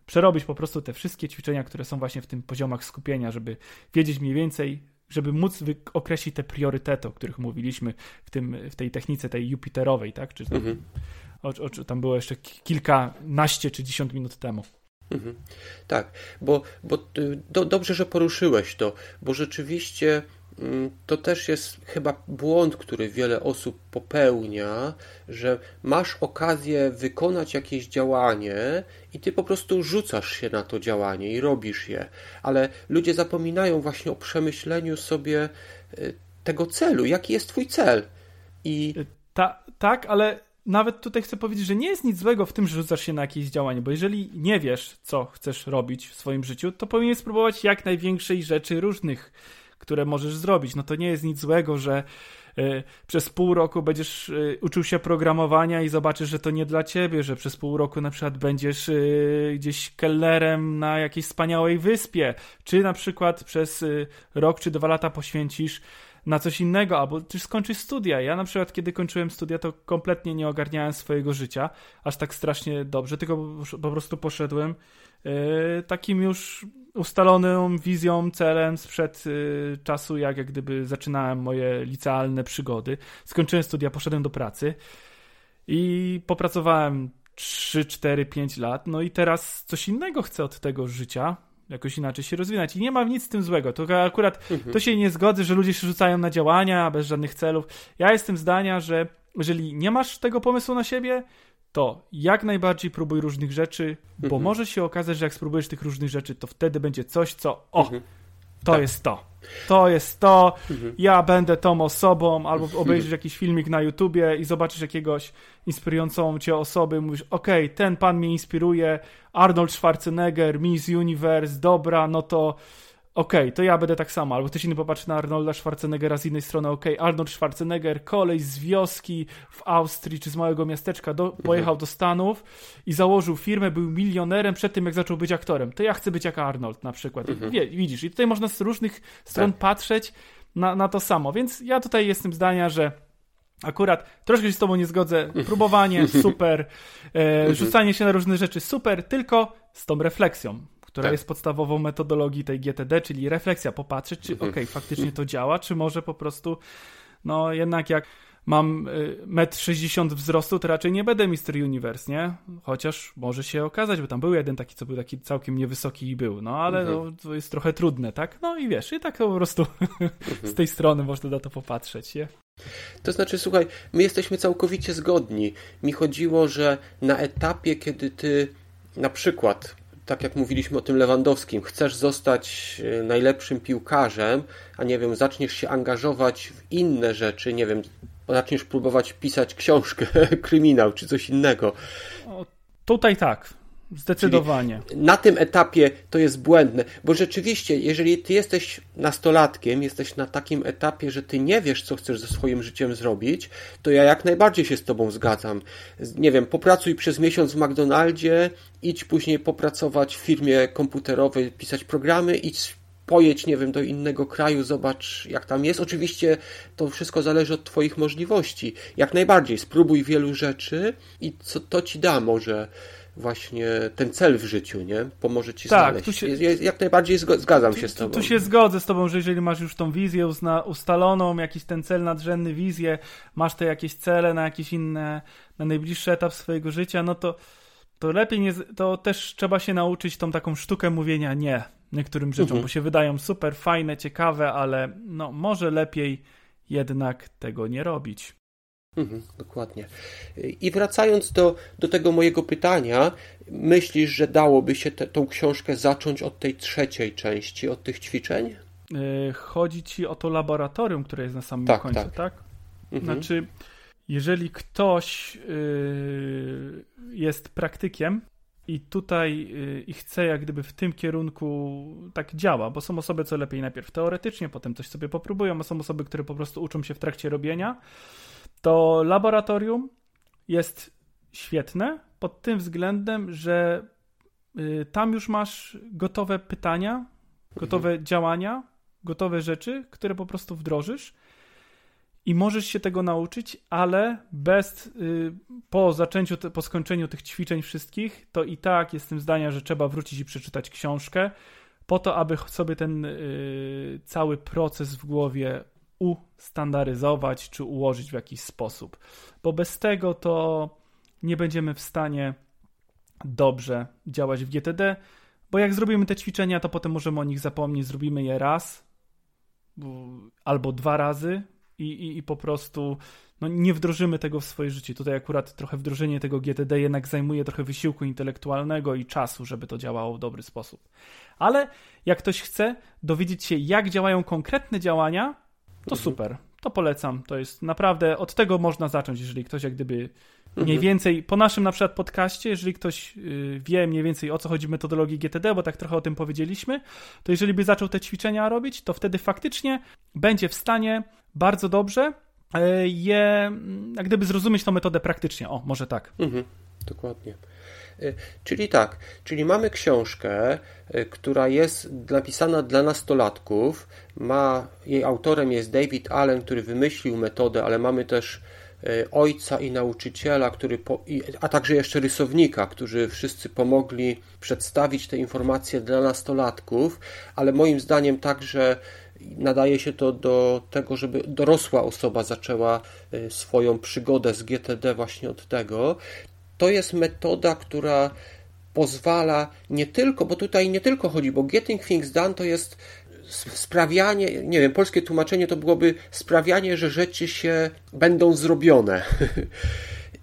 [SPEAKER 1] przerobić po prostu te wszystkie ćwiczenia, które są właśnie w tym poziomach skupienia, żeby wiedzieć mniej więcej, żeby móc określić te priorytety, o których mówiliśmy w, tym, w tej technice tej Jupiterowej, tak? Czy tam, mhm. o, o, tam było jeszcze kilkanaście czy dziesiąt minut temu. Mhm.
[SPEAKER 2] Tak, bo, bo y, do, dobrze, że poruszyłeś to, bo rzeczywiście to też jest chyba błąd, który wiele osób popełnia, że masz okazję wykonać jakieś działanie i ty po prostu rzucasz się na to działanie i robisz je. Ale ludzie zapominają właśnie o przemyśleniu sobie y, tego celu. Jaki jest twój cel?
[SPEAKER 1] I... Ta, tak, ale nawet tutaj chcę powiedzieć, że nie jest nic złego w tym, że rzucasz się na jakieś działanie, bo jeżeli nie wiesz, co chcesz robić w swoim życiu, to powinieneś spróbować jak największej rzeczy różnych, które możesz zrobić. No to nie jest nic złego, że y, przez pół roku będziesz y, uczył się programowania i zobaczysz, że to nie dla ciebie, że przez pół roku na przykład będziesz y, gdzieś kelnerem na jakiejś wspaniałej wyspie, czy na przykład przez rok czy dwa lata poświęcisz na coś innego, albo też skończyć studia. Ja na przykład, kiedy kończyłem studia, to kompletnie nie ogarniałem swojego życia aż tak strasznie dobrze, tylko po prostu poszedłem takim już ustaloną wizją, celem sprzed yy, czasu, jak, jak gdyby zaczynałem moje licealne przygody. Skończyłem studia, poszedłem do pracy i popracowałem 3, 4, 5 lat, no i teraz coś innego chcę od tego życia, jakoś inaczej się rozwinąć. I nie ma nic z tym złego. To akurat mhm. to się nie zgodzę, że ludzie się rzucają na działania bez żadnych celów. Ja jestem zdania, że jeżeli nie masz tego pomysłu na siebie, to jak najbardziej próbuj różnych rzeczy, bo mhm. może się okazać, że jak spróbujesz tych różnych rzeczy, to wtedy będzie coś, co o, mhm. to tak. jest to. To jest to, mhm. ja będę tą osobą, albo obejrzysz jakiś filmik na YouTubie i zobaczysz jakiegoś inspirującą cię osoby, mówisz, okej, okay, ten pan mnie inspiruje, Arnold Schwarzenegger, Miss Universe, dobra, no to okej, okay, to ja będę tak samo. Albo ktoś inny popatrzy na Arnolda Schwarzeneggera z innej strony, okej, okay, Arnold Schwarzenegger, kolej z wioski w Austrii czy z małego miasteczka do, pojechał do Stanów i założył firmę, był milionerem przed tym, jak zaczął być aktorem. To ja chcę być jak Arnold na przykład. Mhm. Wie, widzisz, i tutaj można z różnych stron tak. patrzeć na, na to samo. Więc ja tutaj jestem zdania, że Akurat troszkę się z Tobą nie zgodzę. Próbowanie super, e, mhm. rzucanie się na różne rzeczy super, tylko z tą refleksją, która tak. jest podstawową metodologii tej GTD, czyli refleksja, popatrzeć, czy mhm. ok, faktycznie to działa, czy może po prostu, no jednak jak mam 1,60 m wzrostu, to raczej nie będę Mister Universe, nie? Chociaż może się okazać, bo tam był jeden taki, co był taki całkiem niewysoki i był, no ale mhm. no, to jest trochę trudne, tak? No i wiesz, i tak po prostu mhm. z tej strony można na to popatrzeć, nie?
[SPEAKER 2] To znaczy, słuchaj, my jesteśmy całkowicie zgodni. Mi chodziło, że na etapie, kiedy ty na przykład tak jak mówiliśmy o tym Lewandowskim, chcesz zostać e, najlepszym piłkarzem, a nie wiem, zaczniesz się angażować w inne rzeczy, nie wiem, zaczniesz próbować pisać książkę, kryminał czy coś innego.
[SPEAKER 1] O, tutaj tak. Zdecydowanie.
[SPEAKER 2] Czyli na tym etapie to jest błędne, bo rzeczywiście, jeżeli ty jesteś nastolatkiem, jesteś na takim etapie, że ty nie wiesz, co chcesz ze swoim życiem zrobić, to ja jak najbardziej się z tobą zgadzam. Nie wiem, popracuj przez miesiąc w McDonaldzie, idź później popracować w firmie komputerowej, pisać programy, idź pojedź, nie wiem, do innego kraju, zobacz jak tam jest. Oczywiście to wszystko zależy od Twoich możliwości. Jak najbardziej, spróbuj wielu rzeczy i co to Ci da może właśnie ten cel w życiu, nie? Pomoże ci tak, znaleźć. Się, jak najbardziej zgadzam się z tobą.
[SPEAKER 1] Tu, tu, się zgodzę z tobą, że jeżeli masz już tą wizję ustaloną, jakiś ten cel nadrzędny, wizję, masz te jakieś cele na jakieś inne, na najbliższy etap swojego życia, no to, to lepiej nie, to też trzeba się nauczyć tą taką sztukę mówienia nie niektórym rzeczom, mhm. bo się wydają super fajne, ciekawe, ale no może lepiej jednak tego nie robić.
[SPEAKER 2] Mhm, dokładnie. I wracając do, do tego mojego pytania, myślisz, że dałoby się te, tą książkę zacząć od tej trzeciej części, od tych ćwiczeń?
[SPEAKER 1] E, chodzi ci o to laboratorium, które jest na samym tak, końcu, tak? tak? Mhm. Znaczy, jeżeli ktoś yy, jest praktykiem i tutaj yy, i chce jak gdyby w tym kierunku tak działa, bo są osoby, co lepiej najpierw teoretycznie, potem coś sobie popróbują, a są osoby, które po prostu uczą się w trakcie robienia, to laboratorium jest świetne pod tym względem, że y, tam już masz gotowe pytania, gotowe mhm. działania, gotowe rzeczy, które po prostu wdrożysz i możesz się tego nauczyć, ale bez y, po zaczęciu, po skończeniu tych ćwiczeń wszystkich, to i tak jestem zdania, że trzeba wrócić i przeczytać książkę po to, aby sobie ten y, cały proces w głowie ustandaryzować czy ułożyć w jakiś sposób, bo bez tego to nie będziemy w stanie dobrze działać w GTD, bo jak zrobimy te ćwiczenia, to potem możemy o nich zapomnieć, zrobimy je raz, albo dwa razy i, i, i po prostu no, nie wdrożymy tego w swoje życie. Tutaj akurat trochę wdrożenie tego GTD jednak zajmuje trochę wysiłku intelektualnego i czasu, żeby to działało w dobry sposób. Ale jak ktoś chce dowiedzieć się, jak działają konkretne działania, to mhm. super. To polecam. To jest naprawdę od tego można zacząć, jeżeli ktoś jak gdyby mniej mhm. więcej po naszym na przykład podcaście, jeżeli ktoś y, wie mniej więcej o co chodzi w metodologii GTD, bo tak trochę o tym powiedzieliśmy, to jeżeli by zaczął te ćwiczenia robić, to wtedy faktycznie będzie w stanie bardzo dobrze e, je, jak gdyby zrozumieć tą metodę praktycznie. O, może tak.
[SPEAKER 2] Mhm, dokładnie. E, czyli tak, czyli mamy książkę, e, która jest napisana dla nastolatków. Ma, jej autorem jest David Allen, który wymyślił metodę, ale mamy też ojca i nauczyciela, który po, a także jeszcze rysownika, którzy wszyscy pomogli przedstawić te informacje dla nastolatków, ale moim zdaniem także nadaje się to do tego, żeby dorosła osoba zaczęła y, swoją przygodę z GTD właśnie od tego. To jest metoda, która pozwala nie tylko, bo tutaj nie tylko chodzi, bo getting things done to jest sprawianie, nie wiem, polskie tłumaczenie to byłoby sprawianie, że rzeczy się będą zrobione.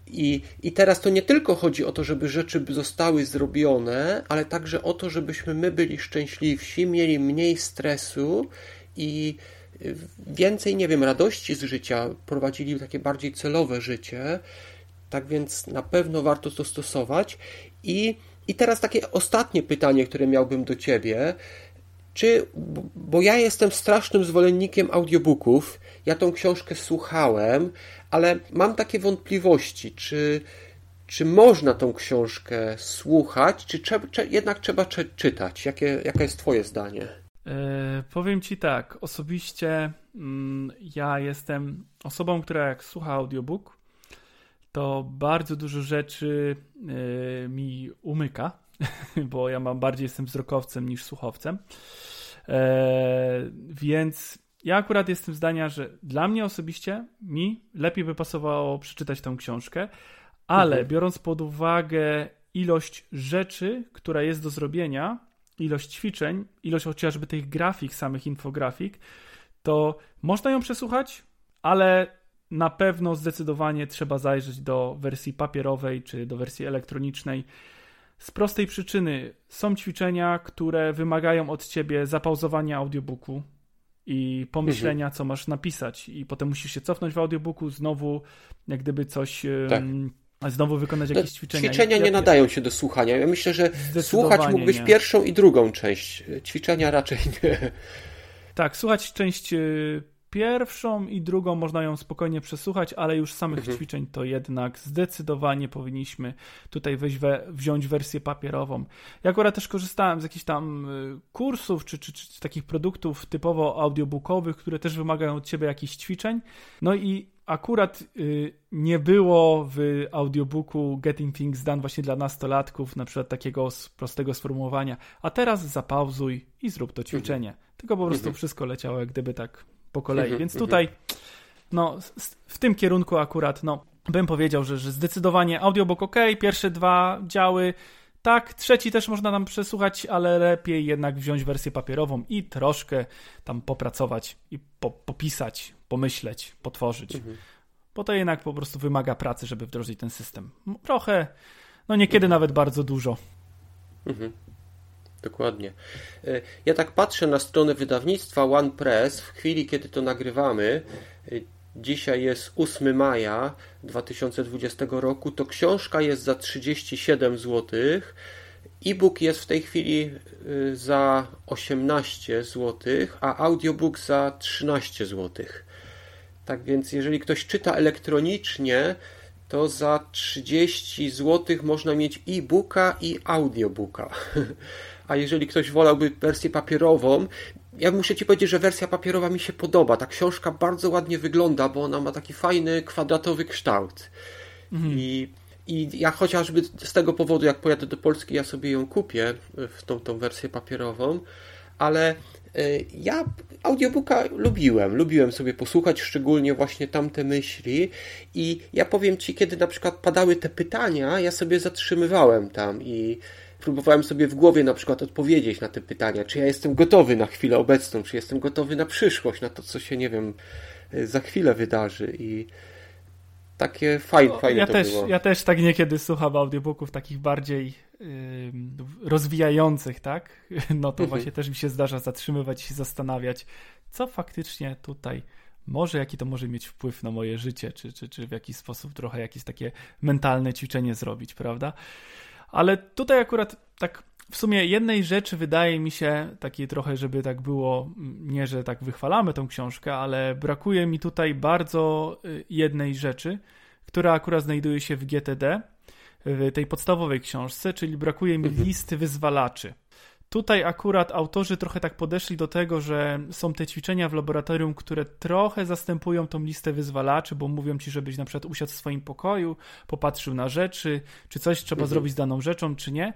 [SPEAKER 2] I, I teraz to nie tylko chodzi o to, żeby rzeczy zostały zrobione, ale także o to, żebyśmy my byli szczęśliwsi, mieli mniej stresu i więcej, nie wiem, radości z życia, prowadzili takie bardziej celowe życie. Tak więc na pewno warto to stosować. I, i teraz takie ostatnie pytanie, które miałbym do ciebie. Czy, bo ja jestem strasznym zwolennikiem audiobooków, ja tą książkę słuchałem, ale mam takie wątpliwości, czy, czy można tą książkę słuchać, czy, czy jednak trzeba czytać? Jakie, jakie jest Twoje zdanie?
[SPEAKER 1] E, powiem ci tak, osobiście mm, ja jestem osobą, która jak słucha audiobook, to bardzo dużo rzeczy e, mi umyka, bo ja mam bardziej jestem wzrokowcem niż słuchowcem. E, więc ja akurat jestem zdania, że dla mnie osobiście mi lepiej by pasowało przeczytać tą książkę, ale mhm. biorąc pod uwagę ilość rzeczy, która jest do zrobienia, ilość ćwiczeń, ilość chociażby tych grafik, samych infografik, to można ją przesłuchać, ale na pewno zdecydowanie trzeba zajrzeć do wersji papierowej czy do wersji elektronicznej. Z prostej przyczyny są ćwiczenia, które wymagają od ciebie zapauzowania audiobooku i pomyślenia, mhm. co masz napisać, i potem musisz się cofnąć w audiobooku, znowu jak gdyby coś. Tak znowu wykonać no, jakieś ćwiczenia.
[SPEAKER 2] Ćwiczenia nie nadają się do słuchania. Ja myślę, że słuchać mógłbyś nie. pierwszą i drugą część. Ćwiczenia raczej nie.
[SPEAKER 1] Tak, słuchać część y, pierwszą i drugą można ją spokojnie przesłuchać, ale już samych mhm. ćwiczeń to jednak zdecydowanie powinniśmy tutaj weź we, wziąć wersję papierową. Ja akurat też korzystałem z jakichś tam y, kursów czy, czy, czy takich produktów typowo audiobookowych, które też wymagają od ciebie jakichś ćwiczeń. No i akurat y, nie było w audiobooku Getting Things Done właśnie dla nastolatków, na przykład takiego prostego sformułowania, a teraz zapauzuj i zrób to ćwiczenie. Mhm. Tylko po prostu mhm. wszystko leciało jak gdyby tak po kolei. Mhm. Więc tutaj no, w tym kierunku akurat no, bym powiedział, że, że zdecydowanie audiobook ok, pierwsze dwa działy tak, trzeci też można tam przesłuchać, ale lepiej jednak wziąć wersję papierową i troszkę tam popracować i po, popisać, pomyśleć, potworzyć. Mhm. Bo to jednak po prostu wymaga pracy, żeby wdrożyć ten system. Trochę, no niekiedy mhm. nawet bardzo dużo.
[SPEAKER 2] Mhm. Dokładnie. E, ja tak patrzę na stronę wydawnictwa One Press w chwili, kiedy to nagrywamy. E, dzisiaj jest 8 maja 2020 roku. To książka jest za 37 zł. E-book jest w tej chwili e, za 18 zł, a audiobook za 13 zł. Tak więc, jeżeli ktoś czyta elektronicznie, to za 30 zł można mieć e-booka i audiobooka. A jeżeli ktoś wolałby wersję papierową, ja muszę Ci powiedzieć, że wersja papierowa mi się podoba. Ta książka bardzo ładnie wygląda, bo ona ma taki fajny, kwadratowy kształt. Mhm. I, I ja chociażby z tego powodu, jak pojadę do Polski, ja sobie ją kupię w tą, tą wersję papierową ale ja audiobooka lubiłem, lubiłem sobie posłuchać, szczególnie właśnie tamte myśli i ja powiem Ci, kiedy na przykład padały te pytania, ja sobie zatrzymywałem tam i próbowałem sobie w głowie na przykład odpowiedzieć na te pytania, czy ja jestem gotowy na chwilę obecną, czy jestem gotowy na przyszłość, na to, co się, nie wiem, za chwilę wydarzy i takie fajne, fajne
[SPEAKER 1] ja
[SPEAKER 2] to
[SPEAKER 1] też,
[SPEAKER 2] było.
[SPEAKER 1] Ja też tak niekiedy słucham audiobooków takich bardziej yy, rozwijających, tak? No to mhm. właśnie też mi się zdarza zatrzymywać i się zastanawiać, co faktycznie tutaj może, jaki to może mieć wpływ na moje życie, czy, czy, czy w jakiś sposób trochę jakieś takie mentalne ćwiczenie zrobić, prawda? Ale tutaj akurat tak w sumie jednej rzeczy wydaje mi się, takiej trochę, żeby tak było, nie że tak wychwalamy tą książkę, ale brakuje mi tutaj bardzo y, jednej rzeczy, która akurat znajduje się w GTD, w tej podstawowej książce, czyli brakuje mi mhm. listy wyzwalaczy. Tutaj akurat autorzy trochę tak podeszli do tego, że są te ćwiczenia w laboratorium, które trochę zastępują tą listę wyzwalaczy, bo mówią ci, żebyś na przykład usiadł w swoim pokoju, popatrzył na rzeczy, czy coś trzeba mhm. zrobić z daną rzeczą, czy nie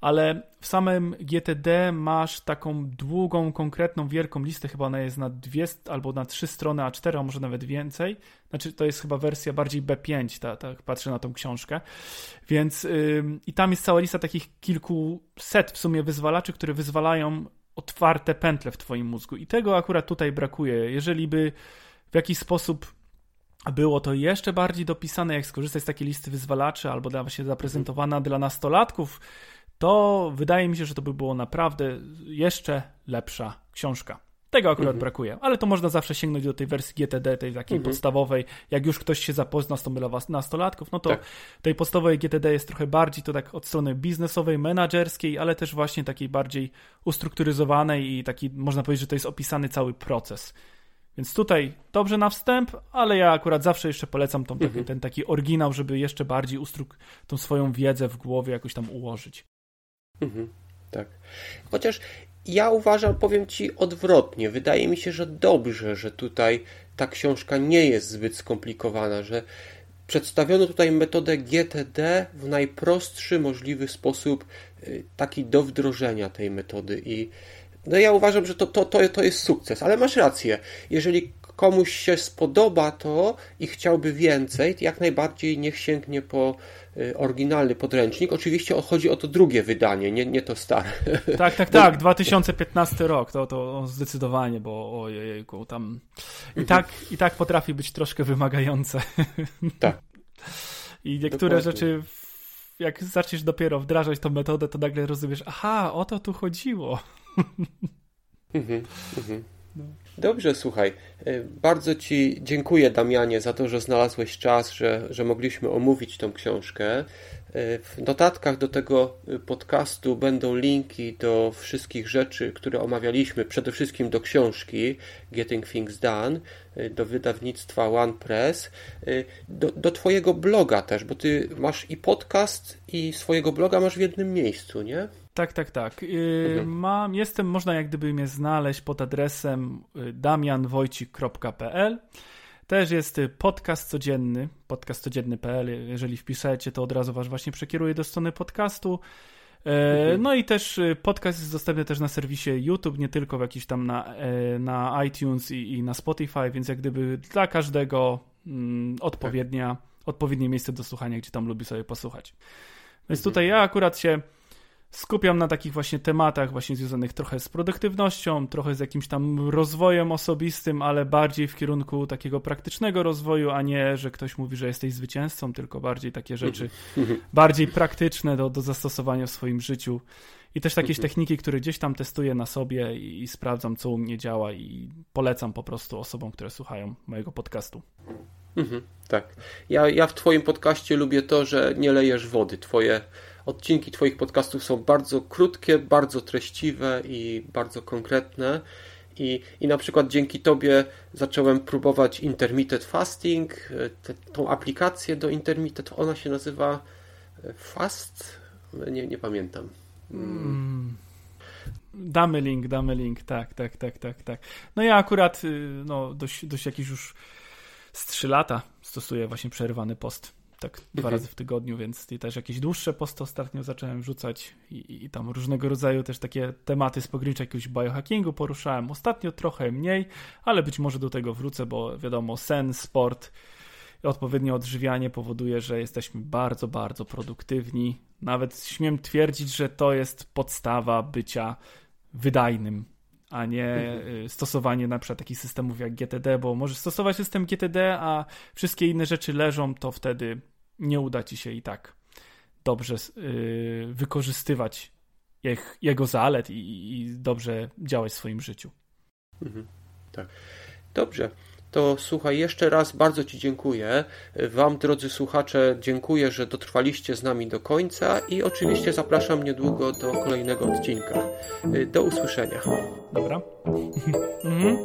[SPEAKER 1] ale w samym GTD masz taką długą, konkretną, wielką listę, chyba ona jest na dwie albo na trzy strony A4, a może nawet więcej. Znaczy, to jest chyba wersja bardziej B5, tak ta, patrzę na tą książkę. Więc yy, i tam jest cała lista takich kilkuset w sumie wyzwalaczy, które wyzwalają otwarte pętle w twoim mózgu. I tego akurat tutaj brakuje. Jeżeli by w jakiś sposób było to jeszcze bardziej dopisane, jak skorzystać z takiej listy wyzwalaczy, albo właśnie zaprezentowana dla nastolatków, to wydaje mi się, że to by było naprawdę jeszcze lepsza książka. Tego akurat mhm. brakuje, ale to można zawsze sięgnąć do tej wersji GTD, tej takiej mhm. podstawowej. Jak już ktoś się zapozna z tą dla nastolatków, no to tak. tej podstawowej GTD jest trochę bardziej to tak od strony biznesowej, menedżerskiej, ale też właśnie takiej bardziej ustrukturyzowanej i taki, można powiedzieć, że to jest opisany cały proces. Więc tutaj dobrze na wstęp, ale ja akurat zawsze jeszcze polecam tą, mhm. ten taki oryginał, żeby jeszcze bardziej ustruk tą swoją wiedzę w głowie jakoś tam ułożyć.
[SPEAKER 2] Mhm, tak. Chociaż ja uważam, powiem Ci odwrotnie. Wydaje mi się, że dobrze, że tutaj ta książka nie jest zbyt skomplikowana, że przedstawiono tutaj metodę GTD w najprostszy możliwy sposób, y, taki do wdrożenia tej metody. I no ja uważam, że to, to, to, to jest sukces, ale masz rację. Jeżeli komuś się spodoba to i chciałby więcej, jak najbardziej niech sięgnie po oryginalny podręcznik. Oczywiście chodzi o to drugie wydanie, nie, nie to stare.
[SPEAKER 1] Tak, tak, tak, 2015 rok, to, to zdecydowanie, bo ojejku, tam i tak, i tak potrafi być troszkę wymagające.
[SPEAKER 2] Tak.
[SPEAKER 1] I niektóre Dokładnie. rzeczy, jak zaczniesz dopiero wdrażać tą metodę, to nagle rozumiesz, aha, o to tu chodziło.
[SPEAKER 2] Mhm, mhm. No. Dobrze, słuchaj. E, bardzo Ci dziękuję, Damianie, za to, że znalazłeś czas, że, że mogliśmy omówić tą książkę. E, w notatkach do tego e, podcastu będą linki do wszystkich rzeczy, które omawialiśmy, przede wszystkim do książki Getting Things Done, do wydawnictwa OnePress, do, do Twojego bloga też, bo Ty masz i podcast, i swojego bloga masz w jednym miejscu, nie?
[SPEAKER 1] Tak, tak, tak. Y, mhm. Mam, jestem, można jak gdyby mnie znaleźć pod adresem y, damianwojcik.pl. Też jest y, podcast codzienny, podcastcodzienny.pl. Jeżeli wpiszecie, to od razu was właśnie przekieruje do strony podcastu. E. No i też podcast jest dostępny też na serwisie YouTube, nie tylko w jakiś tam na, e, na iTunes i, i na Spotify, więc jak gdyby dla każdego mm, odpowiednia, odpowiednie miejsce do słuchania, gdzie tam lubi sobie posłuchać. Więc tutaj ja akurat się skupiam na takich właśnie tematach właśnie związanych trochę z produktywnością, trochę z jakimś tam rozwojem osobistym, ale bardziej w kierunku takiego praktycznego rozwoju, a nie, że ktoś mówi, że jesteś zwycięzcą, tylko bardziej takie rzeczy mhm. bardziej praktyczne do, do zastosowania w swoim życiu. I też jakieś mhm. techniki, które gdzieś tam testuję na sobie i, i sprawdzam, co u mnie działa i polecam po prostu osobom, które słuchają mojego podcastu.
[SPEAKER 2] Mhm, tak. Ja, ja w Twoim podcaście lubię to, że nie lejesz wody. Twoje Odcinki Twoich podcastów są bardzo krótkie, bardzo treściwe i bardzo konkretne. I, I na przykład dzięki Tobie zacząłem próbować intermittent fasting, te, tą aplikację do intermittent, ona się nazywa e, Fast? Nie, nie pamiętam. Mm.
[SPEAKER 1] Damy link, damy link, tak, tak, tak, tak, tak. No ja akurat y, no, dość, dość jakiś już z 3 lata stosuję właśnie przerywany post. Tak dwa mhm. razy w tygodniu, więc też jakieś dłuższe posty ostatnio zacząłem wrzucać i, i tam różnego rodzaju też takie tematy z pogranicza jakiegoś biohackingu poruszałem. Ostatnio trochę mniej, ale być może do tego wrócę, bo wiadomo, sen, sport i odpowiednie odżywianie powoduje, że jesteśmy bardzo, bardzo produktywni. Nawet śmiem twierdzić, że to jest podstawa bycia wydajnym a nie mhm. stosowanie na przykład takich systemów jak GTD, bo możesz stosować system GTD, a wszystkie inne rzeczy leżą, to wtedy nie uda ci się i tak dobrze yy, wykorzystywać jego zalet i, i, dobrze działać w swoim życiu.
[SPEAKER 2] Mhm. Tak. Dobrze. To słuchaj, jeszcze raz bardzo Ci dziękuję. Wam, drodzy słuchacze, dziękuję, że dotrwaliście z nami do końca i oczywiście zapraszam niedługo do kolejnego odcinka. Do usłyszenia.
[SPEAKER 1] Dobra. mhm.